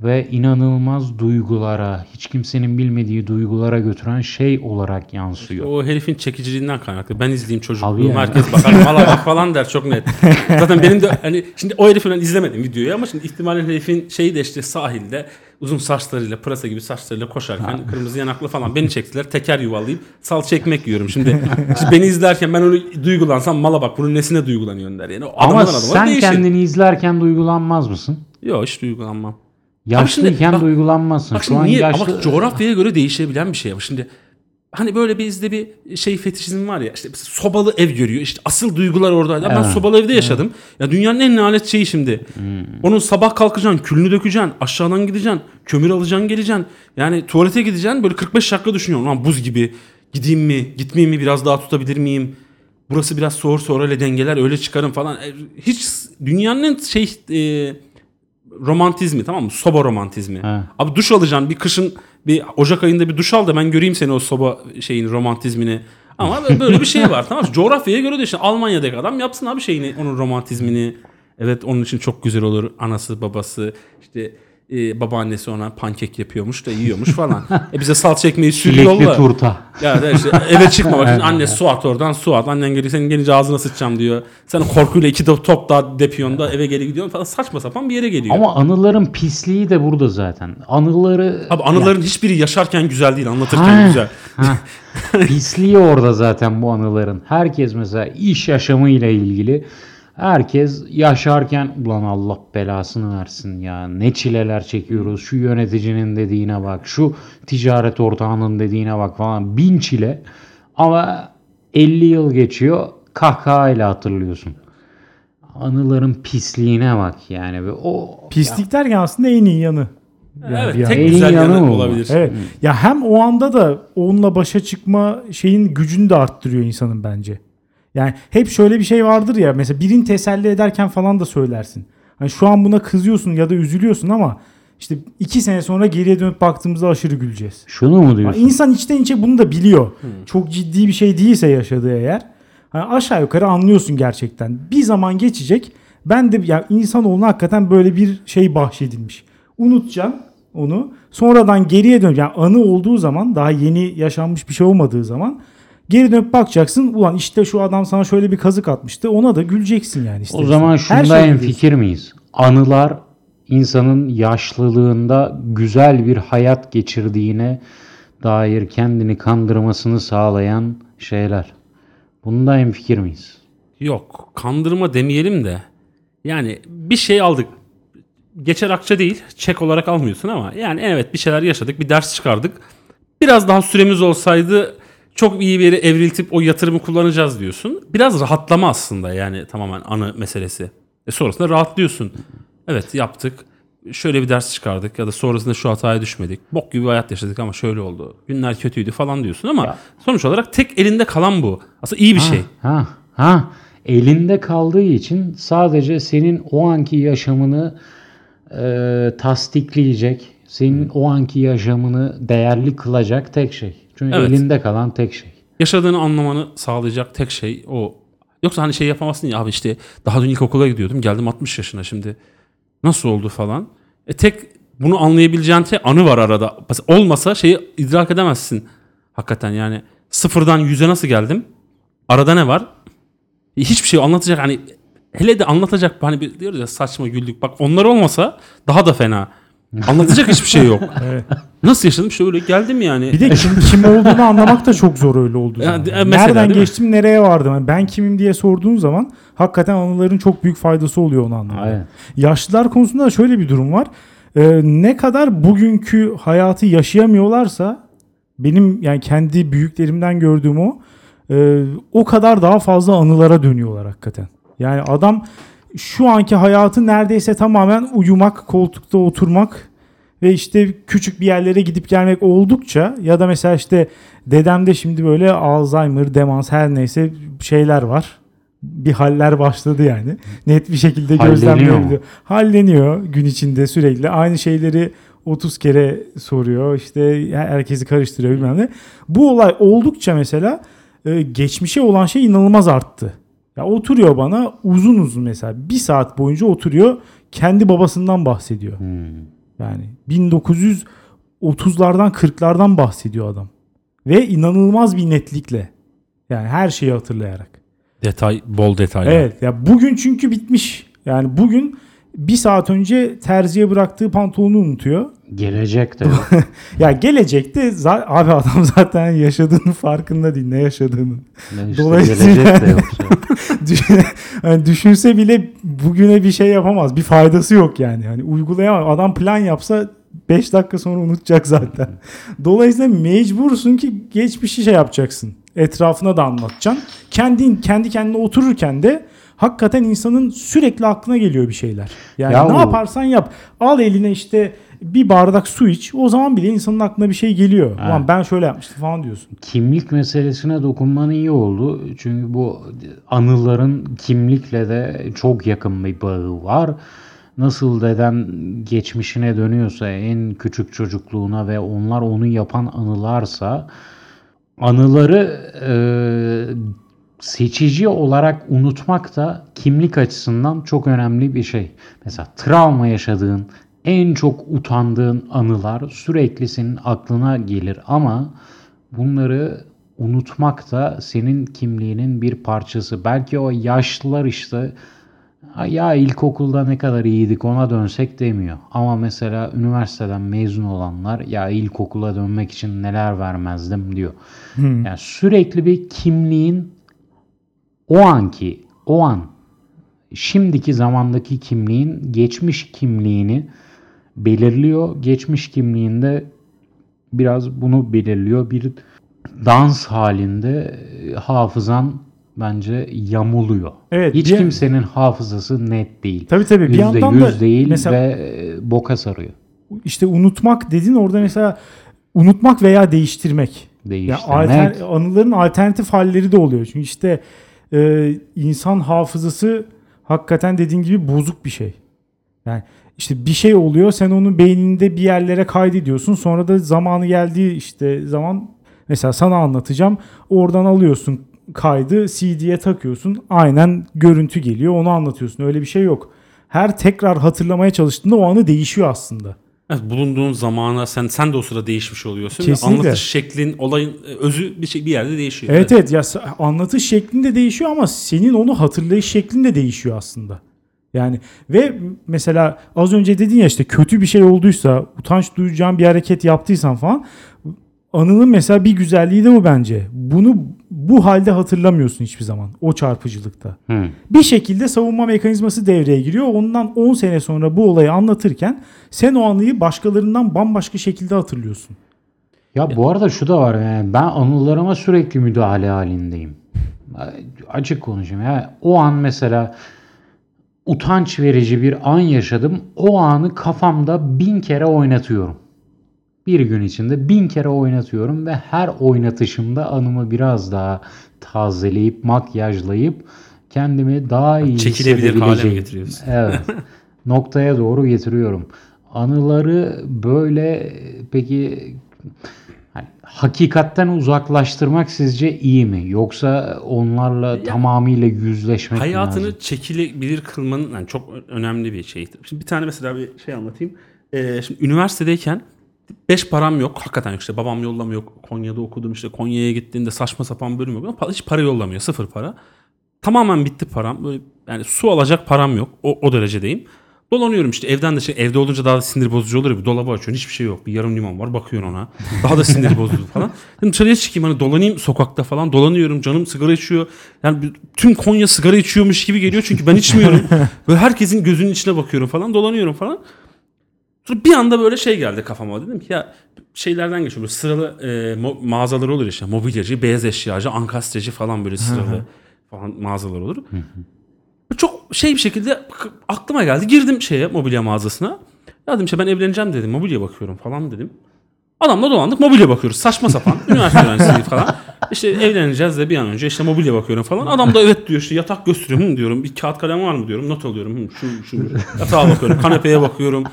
ve inanılmaz duygulara, hiç kimsenin bilmediği duygulara götüren şey olarak yansıyor. O herifin çekiciliğinden kaynaklı. Ben izleyeyim Abi çocukluğumu. yani. Herkes bakar mala bak falan der çok net. Zaten benim de hani şimdi o herifi ben izlemedim videoyu ama şimdi ihtimalen herifin şeyi de işte sahilde uzun saçlarıyla pırasa gibi saçlarıyla koşarken kırmızı yanaklı falan beni çektiler. Teker yuvalayıp salça ekmek yiyorum. Şimdi, şimdi beni izlerken ben öyle duygulansam mala bak bunun nesine duygulanıyorsun der. Yani o Ama sen değişir. kendini izlerken duygulanmaz mısın? Yok hiç duygulanmam. Yaşlıyken bak- duygulanmazsın. Bak Şu an niye? yaşlı... Ama coğrafyaya göre değişebilen bir şey bu. Şimdi hani böyle bizde bir şey fetişizm var ya işte sobalı ev görüyor. İşte asıl duygular oradaydı. Ben Evet. sobalı evde yaşadım. Ya dünyanın en lanet şeyi şimdi. Onun sabah kalkacaksın, külünü dökeceksin, aşağıdan gideceksin, kömür alacaksın, geleceksin. Yani tuvalete gideceksin böyle 45 dakika düşünüyorsun. Lan buz gibi. Gideyim mi, gitmeyeyim mi, biraz daha tutabilir miyim? Burası biraz soğursa orayla dengeler öyle çıkarım falan. E, Hiç dünyanın şey e, romantizmi tamam mı? Soba romantizmi. He. Abi duş alacaksın bir kışın bir Ocak ayında bir duş al da ben göreyim seni o soba şeyin romantizmini. Ama böyle bir şey var tamam mı? Coğrafyaya göre de işte Almanya'daki adam yapsın abi şeyini onun romantizmini. Evet onun için çok güzel olur. Anası babası işte e, babaannesi ona pankek yapıyormuş da yiyormuş falan. e bize salça ekmeği sür yolla. turta. Ya da işte eve çıkmamak için anne su at oradan su at. Annen geliyor senin gelince ağzına sıçacağım diyor. Sen korkuyla iki top daha depiyorsun da eve geri gidiyorsun falan saçma sapan bir yere geliyor. Ama anıların pisliği de burada zaten. Anıları Abi anıların hiçbiri yaşarken güzel değil anlatırken Ha. güzel. Ha. Pisliği orada zaten bu anıların. Herkes mesela iş yaşamı ile ilgili herkes yaşarken ulan Allah belasını versin ya ne çileler çekiyoruz şu yöneticinin dediğine bak şu ticaret ortağının dediğine bak falan bin çile ama 50 yıl geçiyor kahkahayla hatırlıyorsun. Anıların pisliğine bak yani ve o Pislik derken aslında en iyi yanı. Yani evet tek. En güzel iyi yanı yanı olabilir. Evet. Ya hem o anda da onunla başa çıkma şeyin gücünü de arttırıyor insanın bence. Yani hep şöyle bir şey vardır ya mesela birini teselli ederken falan da söylersin. Hani şu an buna kızıyorsun ya da üzülüyorsun ama işte iki sene sonra geriye dönüp baktığımızda aşırı güleceğiz. şunu mu diyorsun? İnsan içten içe bunu da biliyor. Çok ciddi bir şey değilse yaşadığı eğer. Hani aşağı yukarı anlıyorsun gerçekten. Bir zaman geçecek. Ben de ya insanoğluna hakikaten böyle bir şey bahşedilmiş. Unutacaksın onu. Sonradan geriye dön. Yani anı olduğu zaman daha yeni yaşanmış bir şey olmadığı zaman geri dönüp bakacaksın. Ulan işte şu adam sana şöyle bir kazık atmıştı. Ona da güleceksin yani. O istersen. zaman Her şunda şey en fikir miyiz? Anılar insanın yaşlılığında güzel bir hayat geçirdiğine dair kendini kandırmasını sağlayan şeyler. Bunda en fikir miyiz? Yok kandırma demeyelim de yani bir şey aldık. geçer akçe değil. Çek olarak almıyorsun ama yani evet bir şeyler yaşadık. Bir ders çıkardık. Biraz daha süremiz olsaydı çok iyi bir yere evriltip o yatırımı kullanacağız diyorsun. Biraz rahatlama aslında yani tamamen anı meselesi. E sonrasında rahatlıyorsun. Evet yaptık. Şöyle bir ders çıkardık ya da sonrasında şu hataya düşmedik. Bok gibi bir hayat yaşadık ama şöyle oldu. Günler kötüydü falan diyorsun ama Ya. sonuç olarak tek elinde kalan bu. Aslında iyi bir şey. Ha, ha. Elinde kaldığı için sadece senin o anki yaşamını e, tasdikleyecek, senin o anki yaşamını değerli kılacak tek şey. Çünkü Evet. elinde kalan tek şey. yaşadığını anlamanı sağlayacak tek şey o. Yoksa hani şey yapamazsın ya abi işte daha dün ilkokula gidiyordum geldim 60 yaşına şimdi nasıl oldu falan. E tek bunu anlayabileceğin tek anı var arada. Olmasa şeyi idrak edemezsin. Hakikaten yani sıfırdan yüze nasıl geldim? Arada ne var? E, Hiçbir şey anlatacak hani hele de anlatacak hani bir diyoruz ya saçma güldük. Bak onlar olmasa daha da fena. Anlatacak hiçbir şey yok. Evet. Nasıl yaşadım? Şöyle geldim yani. Bir de kim, kim olduğunu anlamak da çok zor öyle olduğu Ya, zaman. de- mesela Nereden değil mi? geçtim nereye vardım? Yani ben kimim diye sorduğun zaman hakikaten anıların çok büyük faydası oluyor onu. Aynen. Yaşlılar konusunda da şöyle bir durum var. Ee, ne kadar bugünkü hayatı yaşayamıyorlarsa benim yani kendi büyüklerimden gördüğüm o e, o kadar daha fazla anılara dönüyorlar hakikaten. Yani adam şu anki hayatı neredeyse tamamen uyumak, koltukta oturmak ve işte küçük bir yerlere gidip gelmek oldukça ya da mesela işte dedemde şimdi böyle Alzheimer, demans her neyse şeyler var. Bir haller başladı yani. Net bir şekilde gözlemleyebiliyor. Halleniyor gün içinde sürekli. Aynı şeyleri 30 kere soruyor. İşte herkesi karıştırıyor bilmem ne. Bu olay oldukça mesela e, geçmişe olan şey inanılmaz arttı. Ya oturuyor bana uzun uzun mesela bir saat boyunca oturuyor kendi babasından bahsediyor. Hmm. Yani 1930'lardan 40'lardan bahsediyor adam. Ve inanılmaz bir netlikle. Yani her şeyi hatırlayarak. Detay, bol detay. Evet ya bugün çünkü bitmiş. Yani bugün bir saat önce terziye bıraktığı pantolonu unutuyor. Gelecek de yok. Ya gelecekte abi adam zaten yaşadığının farkında değil ne yaşadığını. işte Dolayısıyla-. Düşün- hani düşünse bile bugüne bir şey yapamaz. Bir faydası yok yani. Hani uygulayamaz. Adam plan yapsa 5 dakika sonra unutacak zaten. Dolayısıyla mecbursun ki geçmişi şey yapacaksın. Etrafına da anlatacaksın. Kendin kendi kendine otururken de hakikaten insanın sürekli aklına geliyor bir şeyler. Yani Ya ne o- yaparsan yap. Al eline işte bir bardak su iç. O zaman bile insanın aklına bir şey geliyor. Ha. Ulan ben şöyle yapmıştım falan diyorsun. Kimlik meselesine dokunman iyi oldu. Çünkü bu anıların kimlikle de çok yakın bir bağı var. Nasıl deden geçmişine dönüyorsa en küçük çocukluğuna ve onlar onu yapan anılarsa anıları e, seçici olarak unutmak da kimlik açısından çok önemli bir şey. Mesela travma yaşadığın, en çok utandığın anılar sürekli senin aklına gelir ama bunları unutmak da senin kimliğinin bir parçası. Belki o yaşlılar işte "Ha ya ilkokulda ne kadar iyiydik ona dönsek demiyor. Ama mesela üniversiteden mezun olanlar ya ilkokula dönmek için neler vermezdim diyor. Yani sürekli bir kimliğin o anki, o an, şimdiki zamandaki kimliğin geçmiş kimliğini belirliyor. Geçmiş kimliğinde biraz bunu belirliyor. Bir dans halinde e, hafızan bence yamuluyor. Evet, Hiç bir- kimsenin hafızası net değil. Tabii tabii. Bir Yüzde yandan da yüz değil mesela ve e, boka sarıyor. işte unutmak dedin orada mesela unutmak veya değiştirmek. Değiştirmek. alter, anıların alternatif halleri de oluyor. Çünkü işte e, insan hafızası hakikaten dediğin gibi bozuk bir şey. Yani işte bir şey oluyor sen onu beyninde bir yerlere kaydediyorsun. Sonra da zamanı geldiği işte zaman mesela sana anlatacağım. Oradan alıyorsun kaydı CD'ye takıyorsun. Aynen görüntü geliyor onu anlatıyorsun. Öyle bir şey yok. Her tekrar hatırlamaya çalıştığında o anı değişiyor aslında. Evet, bulunduğun zamana sen sen de o sırada değişmiş oluyorsun. ve Kesinlikle. Anlatış şeklin, olayın e, özü bir şey bir yerde değişiyor. Evet evet ya sa- anlatış şeklinde değişiyor ama senin onu hatırlayış şeklin de değişiyor aslında. Yani ve mesela az önce dedin ya işte kötü bir şey olduysa, utanç duyacağın bir hareket yaptıysan falan anının mesela bir güzelliği de bu bence. Bunu bu halde hatırlamıyorsun hiçbir zaman o çarpıcılıkta. Hı. Bir şekilde savunma mekanizması devreye giriyor. Ondan 10 sene sonra bu olayı anlatırken sen o anıyı başkalarından bambaşka şekilde hatırlıyorsun. Ya bu arada şu da var yani ben anılarıma sürekli müdahale halindeyim. Açık konuşayım. Ya o an mesela utanç verici bir an yaşadım. O anı kafamda bin kere oynatıyorum. Bir gün içinde bin kere oynatıyorum ve her oynatışımda anımı biraz daha tazeleyip makyajlayıp kendimi daha iyi Çekilebilir hale getiriyorsun? Evet. Noktaya doğru getiriyorum. Anıları böyle peki hani hakikatten uzaklaştırmak sizce iyi mi? Yoksa onlarla tamamıyla yüzleşmek mi Hayatını lazım? çekilebilir kılmanın yani çok önemli bir şey. Şimdi bir tane mesela bir şey anlatayım. Ee, şimdi üniversitedeyken beş param yok. Hakikaten yok. İşte babam yollamıyor. Konya'da okudum. işte Konya'ya gittiğinde saçma sapan bölüm yok. Hiç para yollamıyor. Sıfır para. Tamamen bitti param. Böyle yani su alacak param yok. O, o derecedeyim. Dolanıyorum işte evden de şey evde olunca daha da sinir bozucu olur ya bir dolabı açıyorsun hiçbir şey yok bir yarım limon var bakıyorsun ona daha da sinir bozucu falan. Dedim dışarıya çıkayım hani dolanayım sokakta falan dolanıyorum canım sigara içiyor. Yani tüm Konya sigara içiyormuş gibi geliyor çünkü ben içmiyorum. Böyle herkesin gözünün içine bakıyorum falan dolanıyorum falan. Sonra bir anda böyle şey geldi kafama dedim ki ya şeylerden geçiyor böyle sıralı e, mo- mağazalar olur işte mobilyacı, beyaz eşyacı, ankastreci falan böyle sıralı falan mağazalar olur. Çok şey bir şekilde aklıma geldi. Girdim şeye mobilya mağazasına. Ya dedim işte ben evleneceğim dedim. Mobilya bakıyorum falan dedim. Adamla dolandık mobilya bakıyoruz. Saçma sapan. Üniversite öğrencisi falan. İşte evleneceğiz de bir an önce işte mobilya bakıyorum falan. Adam da evet diyor işte yatak gösteriyorum Hı, diyorum. Bir kağıt kalem var mı diyorum. Not alıyorum. Hı, şu şu. Yatağa bakıyorum. Kanepeye bakıyorum.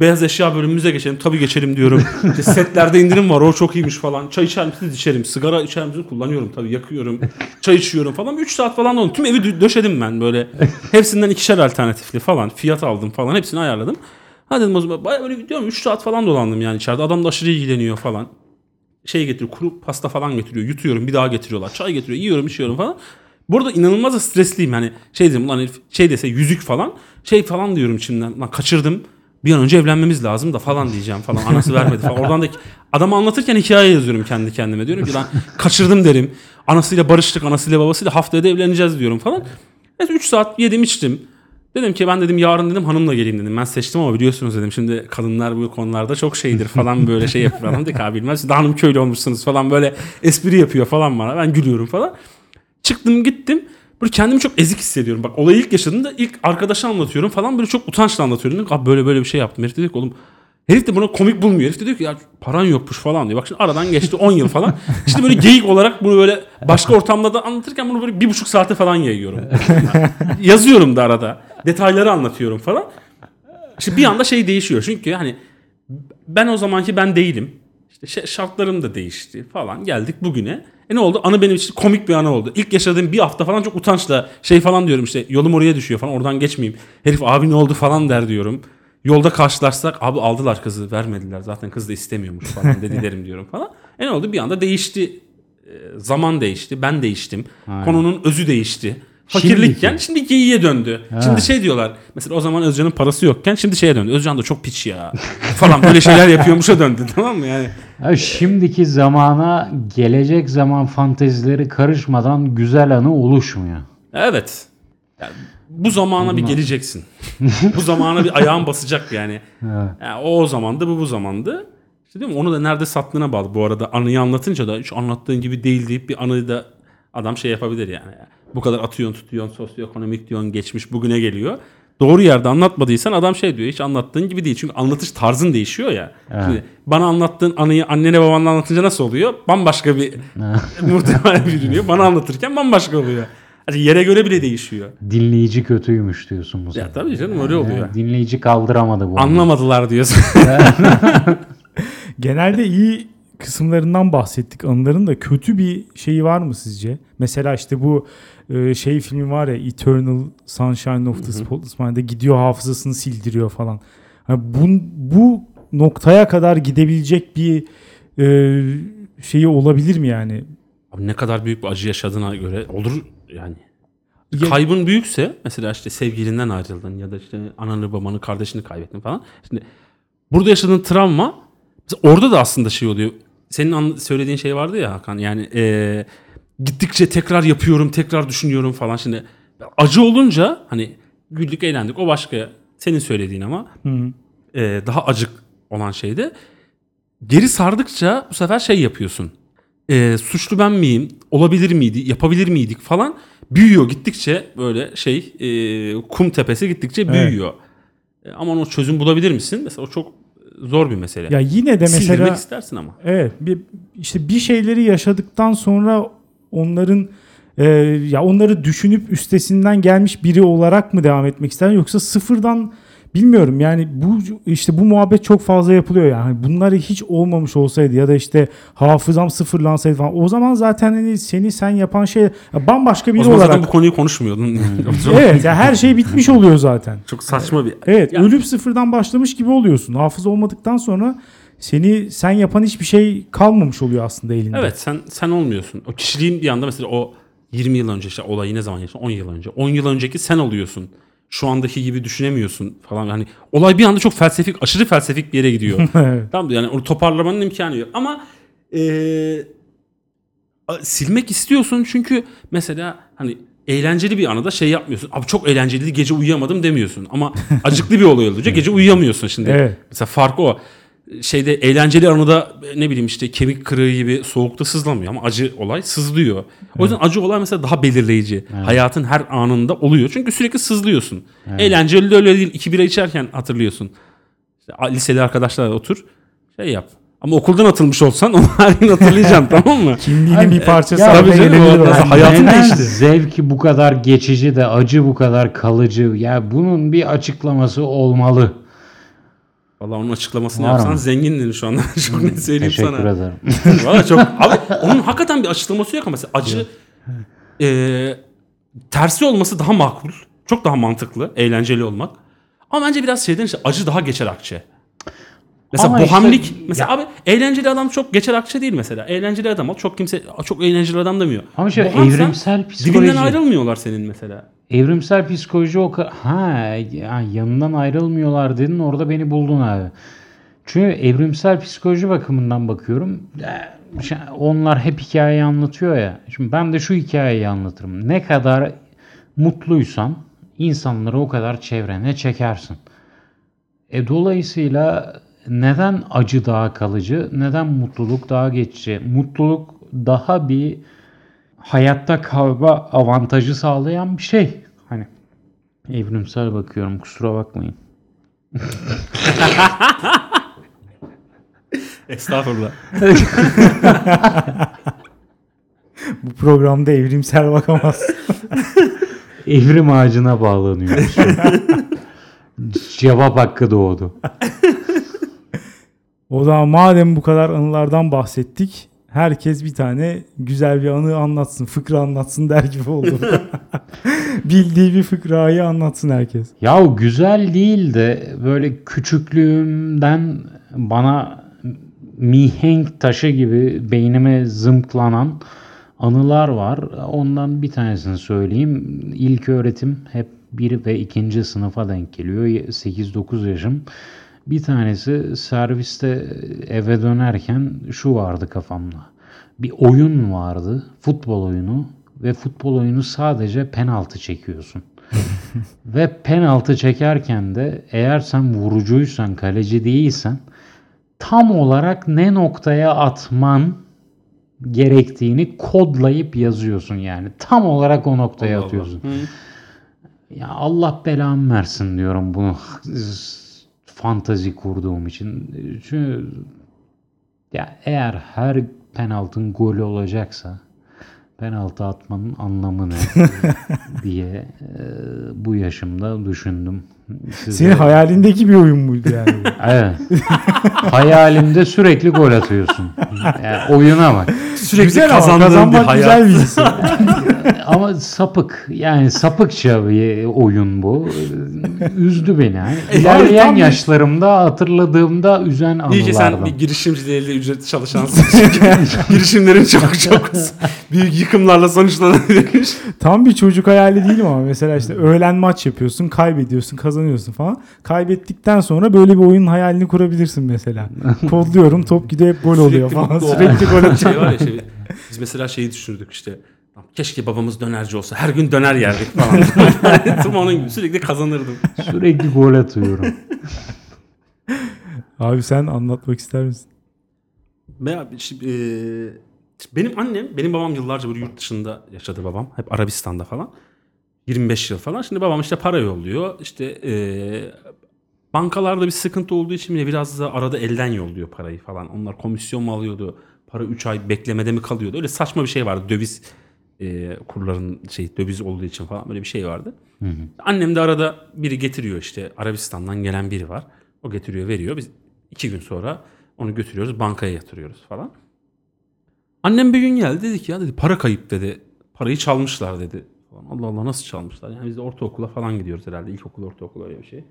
Beyaz eşya bölümümüze geçelim. Tabii geçelim diyorum. İşte setlerde indirim var. O çok iyiymiş falan. Çay içer misiniz? İçerim. Sigara içer misiniz? Kullanıyorum tabii. Yakıyorum. Çay içiyorum falan. 3 saat falan oldu. Tüm evi dö- döşedim ben böyle. Hepsinden ikişer alternatifli falan. Fiyat aldım falan. Hepsini ayarladım. Ha dedim o zaman. Baya böyle diyorum 3 saat falan dolandım yani içeride. Adam da aşırı ilgileniyor falan. Şey getiriyor. Kuru pasta falan getiriyor. Yutuyorum. Bir daha getiriyorlar. Çay getiriyor. Yiyorum içiyorum falan. Burada inanılmaz da stresliyim. Yani şey dedim lan herif şey dese yüzük falan. Şey falan diyorum içimden. Lan kaçırdım. Bir an önce evlenmemiz lazım da falan diyeceğim falan. Anası vermedi falan. Oradan da adamı anlatırken hikaye yazıyorum kendi kendime. Diyorum ki lan kaçırdım derim. Anasıyla barıştık. Anasıyla babasıyla haftaya da evleneceğiz diyorum falan. Neyse 3 saat yedim içtim. Dedim ki ben dedim yarın dedim hanımla geleyim dedim. Ben seçtim ama biliyorsunuz dedim şimdi kadınlar bu konularda çok şeydir falan böyle şey yapıyor falan. Dedik abi bilmez. De hanım köylü olmuşsunuz falan böyle espri yapıyor falan bana. Ben gülüyorum falan. Çıktım gittim. Böyle kendimi çok ezik hissediyorum. Bak olayı ilk yaşadığımda ilk arkadaşa anlatıyorum falan böyle çok utançla anlatıyorum. Dedim abi böyle böyle bir şey yaptım. Herif de diyor ki oğlum Herif de buna komik bulmuyor. Herif de diyor ki ya paran yokmuş falan diyor. Bak şimdi aradan geçti 10 yıl falan. Şimdi böyle geyik olarak bunu böyle başka ortamda da anlatırken bunu böyle bir buçuk saate falan yayıyorum. Yazıyorum da arada. Detayları anlatıyorum falan. İşte bir anda şey değişiyor. Çünkü hani ben o zamanki ben değilim. İşte şartlarım da değişti falan. Geldik bugüne. E ne oldu? Anı benim için komik bir anı oldu. İlk yaşadığım bir hafta falan çok utançla şey falan diyorum işte yolum oraya düşüyor falan oradan geçmeyeyim. Herif abi ne oldu falan der diyorum. Yolda karşılaşsak abi aldılar kızı vermediler zaten kız da istemiyormuş falan dedilerim diyorum falan. E ne oldu? Bir anda değişti. E, zaman değişti. Ben değiştim. Aynen. Konunun özü değişti. Fakirlikken Şimdiki. şimdi geyiğe döndü. Ha. Şimdi şey diyorlar. Mesela o zaman Özcan'ın parası yokken şimdi şeye döndü. Özcan da çok piç ya. falan böyle şeyler yapıyormuşa döndü tamam mı yani? Ya şimdiki zamana gelecek zaman fantezileri karışmadan güzel anı oluşmuyor. Evet. Yani bu zamana bir geleceksin. bu zamana bir ayağın basacak yani. Evet. yani. O o zamandı bu bu zamandı. İşte değil mi? Onu da nerede sattığına bağlı. Bu arada anıyı anlatınca da hiç anlattığın gibi değil deyip bir anıyı da adam şey yapabilir yani. Bu kadar atıyorsun tutuyorsun sosyoekonomik diyorsun geçmiş bugüne geliyor. Doğru yerde anlatmadıysan adam şey diyor hiç anlattığın gibi değil. Çünkü anlatış tarzın değişiyor ya. Evet. Şimdi bana anlattığın anıyı annene babanla anlatınca nasıl oluyor? Bambaşka bir muhtemelen bir dünya. Bana anlatırken bambaşka oluyor. Hani yere göre bile değişiyor. Dinleyici kötüymüş diyorsun bu sefer. Ya tabii canım öyle oluyor. Yani dinleyici kaldıramadı bu. Anlamadılar diyorsun. Genelde iyi kısımlarından bahsettik anıların da kötü bir şeyi var mı sizce? Mesela işte bu e, şey filmi var ya Eternal Sunshine of the Spotless Mind'de gidiyor hafızasını sildiriyor falan. Hani bu, bu noktaya kadar gidebilecek bir e, şeyi olabilir mi yani? Abi ne kadar büyük bir acı yaşadığına göre olur yani. Ya- Kaybın büyükse mesela işte sevgilinden ayrıldın ya da işte ananı babanı kardeşini kaybettin falan. Şimdi burada yaşadığın travma orada da aslında şey oluyor. Senin söylediğin şey vardı ya Hakan yani e, gittikçe tekrar yapıyorum tekrar düşünüyorum falan şimdi acı olunca hani güldük eğlendik o başka senin söylediğin ama e, daha acık olan şeydi. Geri sardıkça bu sefer şey yapıyorsun. E, suçlu ben miyim? Olabilir miydi? Yapabilir miydik falan. Büyüyor gittikçe böyle şey e, kum tepesi gittikçe büyüyor. E, ama o çözüm bulabilir misin? Mesela o çok zor bir mesele. Ya yine de Sildirmek mesela istersin ama. Evet, bir işte bir şeyleri yaşadıktan sonra onların e, ya onları düşünüp üstesinden gelmiş biri olarak mı devam etmek ister yoksa sıfırdan bilmiyorum yani bu işte bu muhabbet çok fazla yapılıyor yani bunları hiç olmamış olsaydı ya da işte hafızam sıfırlansaydı falan o zaman zaten hani seni sen yapan şey bambaşka O biri zaman olarak zaten bu konuyu konuşmuyordun. evet ya her şey bitmiş oluyor zaten Çok saçma bir... Evet, Ya- ölüp sıfırdan başlamış gibi oluyorsun. Hafız olmadıktan sonra seni sen yapan hiçbir şey kalmamış oluyor aslında elinde. Evet sen sen olmuyorsun. O kişiliğin bir anda mesela o 20 yıl önce işte olayı ne zaman yaşadın? 10 yıl önce. 10 yıl önceki sen oluyorsun. Şu andaki gibi düşünemiyorsun falan. Yani olay bir anda çok felsefik, aşırı felsefik bir yere gidiyor. Tamam yani onu toparlamanın imkanı yok. Ama eee, a- silmek istiyorsun çünkü mesela hani eğlenceli bir anıda şey yapmıyorsun. Abi çok eğlenceliydi gece uyuyamadım demiyorsun. Ama acıklı bir olay olunca gece uyuyamıyorsun şimdi. Evet. Mesela fark o. Şeyde eğlenceli anıda ne bileyim işte kemik kırığı gibi soğukta sızlamıyor ama acı olay sızlıyor. O yüzden acı olay mesela daha belirleyici. Hayatın her anında oluyor. Çünkü sürekli sızlıyorsun. Eğlenceli de öyle değil. İki bira içerken hatırlıyorsun. İşte liseli arkadaşlarla otur. Şey yap. Ama okuldan atılmış olsan onu her gün hatırlayacaksın tamam mı? Kimliğinin bir parçası Ya tabii canım, o- mesela hayatın değişti. zevki bu kadar geçici de acı bu kadar kalıcı? Ya bunun bir açıklaması olmalı. Valla onun açıklamasını Var yapsan mı? zengindin şu anda. çok net söyleyeyim Teşekkür sana. ederim. Valla çok. Abi onun hakikaten bir açıklaması yok ama mesela acı e, tersi olması daha makul. Çok daha mantıklı. Eğlenceli olmak. Ama bence biraz şeyden işte acı daha geçer akçe. Mesela Ama işte- bohemlik. mesela abi eğlenceli adam çok geçer akçe değil mesela. Eğlenceli adam ol. Çok kimse çok eğlenceli adam demiyor. Ama işte Bohemsen evrimsel psikoloji. Dibinden ayrılmıyorlar senin mesela. Evrimsel psikoloji o. Ha ya yanından ayrılmıyorlar dedin orada beni buldun abi. Çünkü evrimsel psikoloji bakımından bakıyorum. Ya, şey, Onlar hep hikayeyi anlatıyor ya. Şimdi ben de şu hikayeyi anlatırım. Ne kadar mutluysan insanları o kadar çevrene çekersin. E dolayısıyla neden acı daha kalıcı, neden mutluluk daha geçici? Mutluluk daha bir hayatta kalma avantajı sağlayan bir şey. Hani evrimsel bakıyorum kusura bakmayın. Estağfurullah. Bu programda evrimsel bakamaz. Evrim ağacına bağlanıyoruz. Cevap hakkı doğdu. O zaman madem bu kadar anılardan bahsettik. Herkes bir tane güzel bir anı anlatsın. Fıkra anlatsın der gibi oldu. Bildiği bir fıkrayı anlatsın herkes. Ya güzel değil de böyle küçüklüğümden bana mihenk taşı gibi beynime zımplanan anılar var. Ondan bir tanesini söyleyeyim. İlk öğretim hep 1 ve 2. sınıfa denk geliyor. 8-9 yaşım. Bir tanesi serviste eve dönerken şu vardı kafamda. Bir oyun vardı. Futbol oyunu. Ve futbol oyunu sadece penaltı çekiyorsun. Ve penaltı çekerken de eğer sen vurucuysan, kaleci değilsen tam olarak ne noktaya atman gerektiğini kodlayıp yazıyorsun yani. Tam olarak o noktaya Allah atıyorsun. Allah. Ya Allah belamı versin diyorum bunu fantazi kurduğum için. Çünkü ya eğer her penaltın golü olacaksa penaltı atmanın anlamı ne diye e, bu yaşımda düşündüm. Size- Senin hayalindeki bir oyun muydu yani? Evet. Hayalimde sürekli gol atıyorsun. Yani oyuna bak. Sürekli güzel kazandığın bir hayat. güzel bir his. Ama sapık. Yani sapıkça bir oyun bu. Üzdü beni. Yani tam ilerleyen bir- yaşlarımda hatırladığımda üzen İyi ki sen anılardan. bir girişimciliğiyle ücretli çalışansın. Çünkü girişimlerin çok çok büyük yıkımlarla sonuçlanabilir. Tam bir çocuk hayali değilim ama mesela işte öğlen maç yapıyorsun, kaybediyorsun, kazanıyorsun kazanıyorsun falan. Kaybettikten sonra böyle bir oyunun hayalini kurabilirsin mesela. Kodluyorum top gidiyor hep gol oluyor Sürekli falan. Sürekli gol atıyor. şey var ya şey, biz mesela şeyi düşünürdük işte. Keşke babamız dönerci olsa. Her gün döner yerdik falan. Tam onun gibi sürekli kazanırdım. Sürekli gol atıyorum. Abi sen anlatmak ister misin? Veya şimdi, e, benim annem, benim babam yıllarca böyle yurt dışında yaşadı babam. Hep Arabistan'da falan. 25 yıl falan. Şimdi babam işte para yolluyor. İşte e, bankalarda bir sıkıntı olduğu için bile biraz da arada elden yolluyor parayı falan. Onlar komisyon mu alıyordu? Para 3 ay beklemede mi kalıyordu? Öyle saçma bir şey vardı. Döviz e, kurların şey döviz olduğu için falan böyle bir şey vardı. Annem de arada biri getiriyor işte Arabistan'dan gelen biri var. O getiriyor veriyor. Biz iki gün sonra onu götürüyoruz bankaya yatırıyoruz falan. Annem bir gün geldi dedi ki ya dedi para kayıp dedi. Parayı çalmışlar dedi. Allah Allah nasıl çalmışlar? Yani biz de ortaokula falan gidiyoruz herhalde. İlkokul, ortaokul öyle bir şey.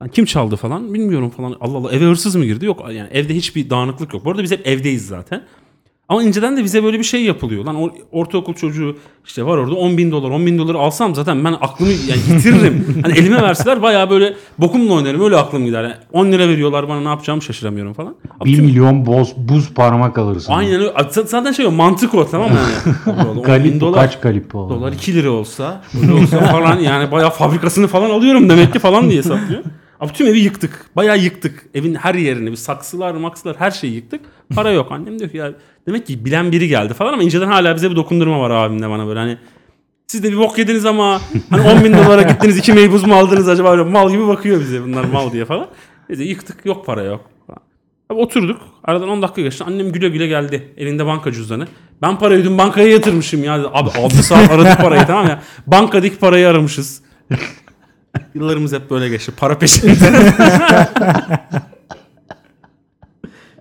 Yani kim çaldı falan bilmiyorum falan. Allah Allah eve hırsız mı girdi? Yok yani evde hiçbir dağınıklık yok. Bu arada biz hep evdeyiz zaten. Ama inceden de bize böyle bir şey yapılıyor. Lan or- ortaokul çocuğu işte var orada 10 bin dolar 10 bin dolar alsam zaten ben aklımı yani yitiririm. hani elime verseler bayağı böyle bokumla oynarım öyle aklım gider. Yani 10 lira veriyorlar bana ne yapacağımı şaşıramıyorum falan. Abi 1 tüm- milyon boz, buz parmak alırsın. Aynen öyle. Zaten şey o mantık o tamam mı? Yani? Allah Allah, 10 bin Galip bu dolar, kaç galip bu? dolar 2 lira olsa, olsa falan yani bayağı fabrikasını falan alıyorum demek ki falan diye hesaplıyor. Abi tüm evi yıktık. Bayağı yıktık. Evin her yerini. Bir saksılar, maksılar her şeyi yıktık. Para yok. Annem diyor ki ya demek ki bilen biri geldi falan ama inceden hala bize bir dokundurma var abimle bana böyle hani siz de bir bok yediniz ama hani 10 bin dolara gittiniz iki meybuz mu aldınız acaba mal gibi bakıyor bize bunlar mal diye falan. De yıktık yok para yok. Abi oturduk. Aradan 10 dakika geçti. Annem güle güle geldi. Elinde banka cüzdanı. Ben parayı dün bankaya yatırmışım ya. Abi 6 saat aradık parayı tamam ya. Bankadaki parayı aramışız. Yıllarımız hep böyle geçti. Para peşinde.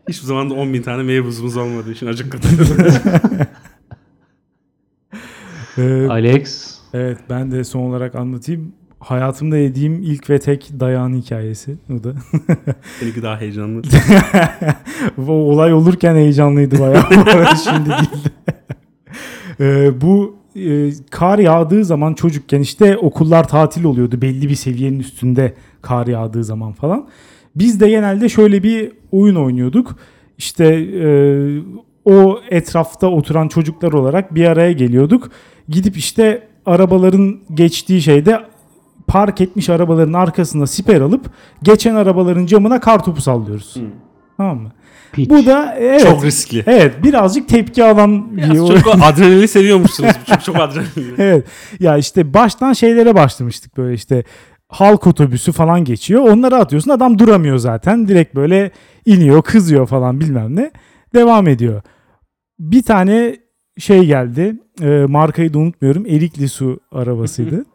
Hiçbir zaman da 10 bin tane meybuzumuz olmadığı için acık katıldım. Ee, Alex evet ben de son olarak anlatayım. Hayatımda yediğim ilk ve tek dayağın hikayesi. O da. Seninki daha heyecanlı. o olay olurken heyecanlıydı bayağı. Şimdi değil. Ee, bu e, kar yağdığı zaman çocukken işte okullar tatil oluyordu. Belli bir seviyenin üstünde kar yağdığı zaman falan. Biz de genelde şöyle bir oyun oynuyorduk. İşte e, o etrafta oturan çocuklar olarak bir araya geliyorduk. Gidip işte arabaların geçtiği şeyde park etmiş arabaların arkasında siper alıp geçen arabaların camına kar topu sallıyoruz. Tamam mı? Piç. Bu da evet. Çok riskli. Evet birazcık tepki alan bir oyun. çok adrenalini seviyormuşsunuz. Çok çok adrenalin. Evet. Ya işte baştan şeylere başlamıştık böyle işte halk otobüsü falan geçiyor. Onları atıyorsun adam duramıyor zaten. Direkt böyle iniyor kızıyor falan bilmem ne. Devam ediyor. Bir tane şey geldi. E, markayı da unutmuyorum. Erikli su arabasıydı.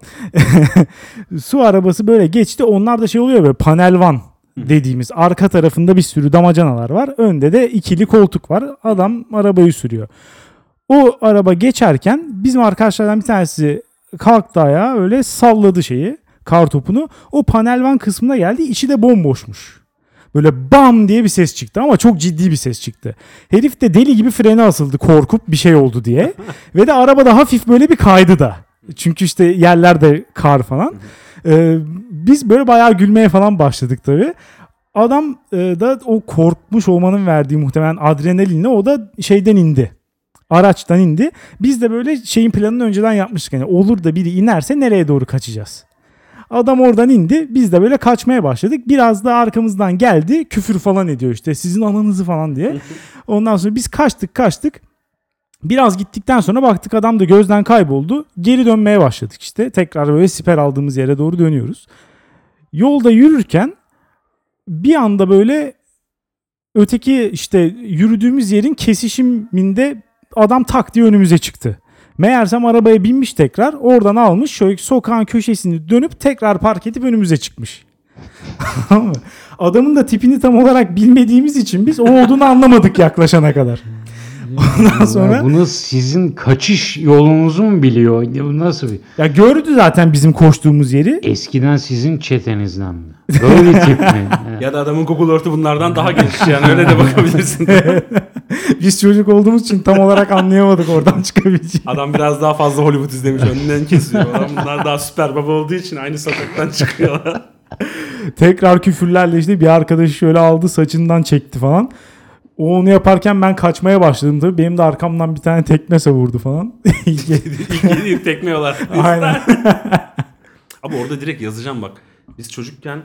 su arabası böyle geçti. Onlar da şey oluyor böyle panel van dediğimiz arka tarafında bir sürü damacanalar var. Önde de ikili koltuk var. Adam arabayı sürüyor. O araba geçerken bizim arkadaşlardan bir tanesi kalktı ayağa öyle salladı şeyi kar topunu. O panel van kısmına geldi içi de bomboşmuş. Böyle bam diye bir ses çıktı ama çok ciddi bir ses çıktı. Herif de deli gibi frene asıldı korkup bir şey oldu diye. Ve de arabada hafif böyle bir kaydı da. Çünkü işte yerlerde kar falan. Ee, biz böyle bayağı gülmeye falan başladık tabii. Adam e, da o korkmuş olmanın verdiği muhtemelen adrenalinle o da şeyden indi araçtan indi. Biz de böyle şeyin planını önceden yapmıştık. Yani olur da biri inerse nereye doğru kaçacağız? Adam oradan indi. Biz de böyle kaçmaya başladık. Biraz da arkamızdan geldi. Küfür falan ediyor işte. Sizin ananızı falan diye. Ondan sonra biz kaçtık kaçtık. Biraz gittikten sonra baktık adam da gözden kayboldu. Geri dönmeye başladık işte. Tekrar böyle siper aldığımız yere doğru dönüyoruz. Yolda yürürken bir anda böyle öteki işte yürüdüğümüz yerin kesişiminde adam tak diye önümüze çıktı. Meğersem arabaya binmiş tekrar oradan almış şöyle sokağın köşesini dönüp tekrar park edip önümüze çıkmış. Adamın da tipini tam olarak bilmediğimiz için biz o olduğunu anlamadık yaklaşana kadar. Ondan sonra Bunu sizin kaçış yolunuzu mu biliyor? Bu Nasıl bir? ya gördü zaten bizim koştuğumuz yeri. Eskiden sizin çetenizden mi? Böyle tip mi? Ya da adamın Google Earth'ü bunlardan daha geniş yani öyle de bakabilirsin. Biz çocuk olduğumuz için tam olarak anlayamadık oradan çıkabileceğini. Adam biraz daha fazla Hollywood izlemiş önünden kesiyor. Adam bunlar daha süper baba olduğu için aynı sokaktan çıkıyorlar. Tekrar küfürlerle işte bir arkadaşı şöyle aldı saçından çekti falan. O onu yaparken ben kaçmaya başladım tabii. Benim de arkamdan bir tane tekme savurdu falan. İlk yediğim tekmiyorlar. Aynen. Abi orada direkt yazacağım bak. Biz çocukken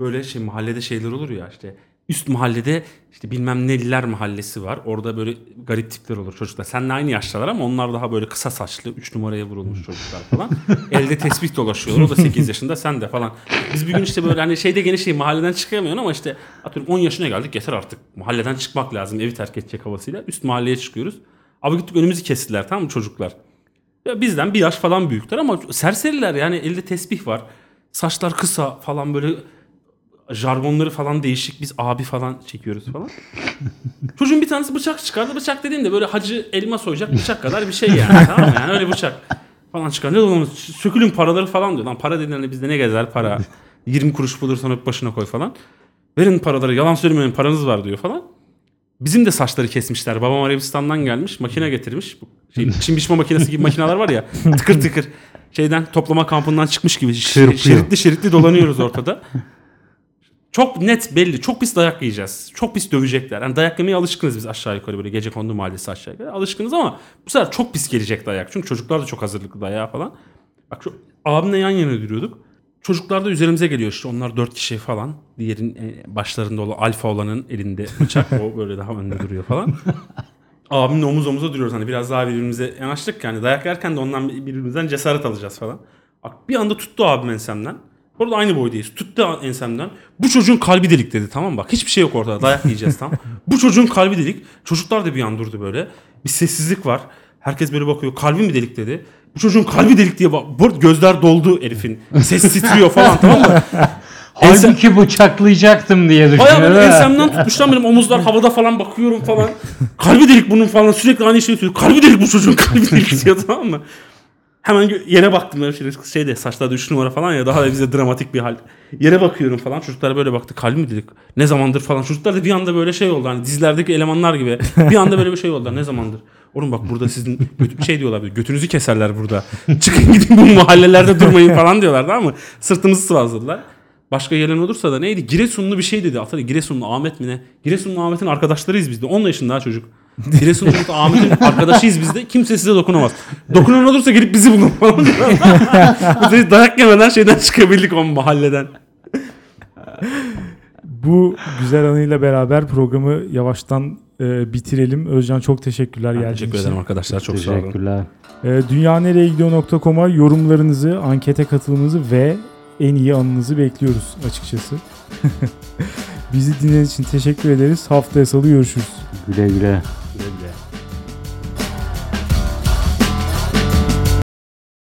böyle şey mahallede şeyler olur ya işte üst mahallede işte bilmem neliler mahallesi var. Orada böyle garip tipler olur çocuklar. Seninle aynı yaştalar ama onlar daha böyle kısa saçlı 3 numaraya vurulmuş çocuklar falan. Elde tespih dolaşıyorlar. O da 8 yaşında sen de falan. Biz bir gün işte böyle hani şeyde gene şey mahalleden çıkamıyorsun ama işte atıyorum 10 yaşına geldik yeter artık. Mahalleden çıkmak lazım evi terk edecek havasıyla. Üst mahalleye çıkıyoruz. Abi gittik önümüzü kestiler tamam mı çocuklar? Ya bizden bir yaş falan büyükler ama serseriler yani elde tesbih var. Saçlar kısa falan böyle jargonları falan değişik. Biz abi falan çekiyoruz falan. Çocuğun bir tanesi bıçak çıkardı. Bıçak dediğimde böyle hacı elma soyacak bıçak kadar bir şey yani. tamam mı? Yani öyle bıçak falan çıkar. Ne oğlum sökülün paraları falan diyor. Lan para dediğinde bizde ne gezer para. 20 kuruş bulursan öp başına koy falan. Verin paraları yalan söylemeyin paranız var diyor falan. Bizim de saçları kesmişler. Babam Arabistan'dan gelmiş. Makine getirmiş. Şey, çim biçme makinesi gibi makineler var ya. Tıkır tıkır. Şeyden toplama kampından çıkmış gibi. Şeritli şeritli dolanıyoruz ortada. Çok net belli. Çok pis dayak yiyeceğiz. Çok pis dövecekler. Yani dayak yemeye alışkınız biz aşağı yukarı böyle gece kondu mahallesi aşağı yukarı. Alışkınız ama bu sefer çok pis gelecek dayak. Çünkü çocuklar da çok hazırlıklı dayağa falan. Bak şu abimle yan yana duruyorduk. Çocuklar da üzerimize geliyor işte onlar dört kişi falan. Diğerin e, başlarında olan alfa olanın elinde bıçak. o böyle daha önde duruyor falan. Abimle omuz omuza duruyoruz hani biraz daha birbirimize yanaştık yani dayak yerken de ondan birbirimizden cesaret alacağız falan. Bak bir anda tuttu abim ensemden. Orada aynı boydayız. Tuttu ensemden. Bu çocuğun kalbi delik dedi tamam mı? Bak hiçbir şey yok ortada. Dayak yiyeceğiz tamam. Bu çocuğun kalbi delik. Çocuklar da bir an durdu böyle. Bir sessizlik var. Herkes böyle bakıyor. Kalbi mi delik dedi. Bu çocuğun kalbi delik diye bak. Gözler doldu herifin. Ses titriyor falan tamam mı? Halbuki bıçaklayacaktım diye Bayağı düşünüyor. böyle ensemden tutmuşlar benim omuzlar havada falan bakıyorum falan. Kalbi delik bunun falan sürekli aynı şeyi söylüyor. Kalbi delik bu çocuğun kalbi delik diyor tamam mı? Hemen yere baktım böyle şey, şeyde saçlarda 3 numara falan ya daha da bize dramatik bir hal. Yere bakıyorum falan çocuklar böyle baktı kalbi mi dedik ne zamandır falan çocuklar da bir anda böyle şey oldu hani dizilerdeki elemanlar gibi bir anda böyle bir şey oldu ne zamandır. Oğlum bak burada sizin şey diyorlar götünüzü keserler burada. Çıkın gidin bu mahallelerde durmayın falan diyorlar tamam mı? Sırtımızı sıvazladılar. Başka gelen olursa da neydi? Giresunlu bir şey dedi. Hatırlayın Giresunlu Ahmet mi ne? Giresunlu Ahmet'in arkadaşlarıyız biz de. 10 yaşında ha çocuk. Giresunlu Ahmet'in arkadaşıyız biz de. Kimse size dokunamaz. Dokunan olursa gelip bizi bulun falan. Biz dayak yemeden şeyden çıkabildik o mahalleden. Bu güzel anıyla beraber programı yavaştan e, bitirelim. Özcan çok teşekkürler Ben geldiğin teşekkür için. ederim arkadaşlar. Çok sağ olun. Teşekkürler. E, dünyanereyegidiyor.com'a yorumlarınızı, ankete katılımınızı ve en iyi anınızı bekliyoruz açıkçası. Bizi dinlediğiniz için teşekkür ederiz. Haftaya salı görüşürüz. Güle güle. did.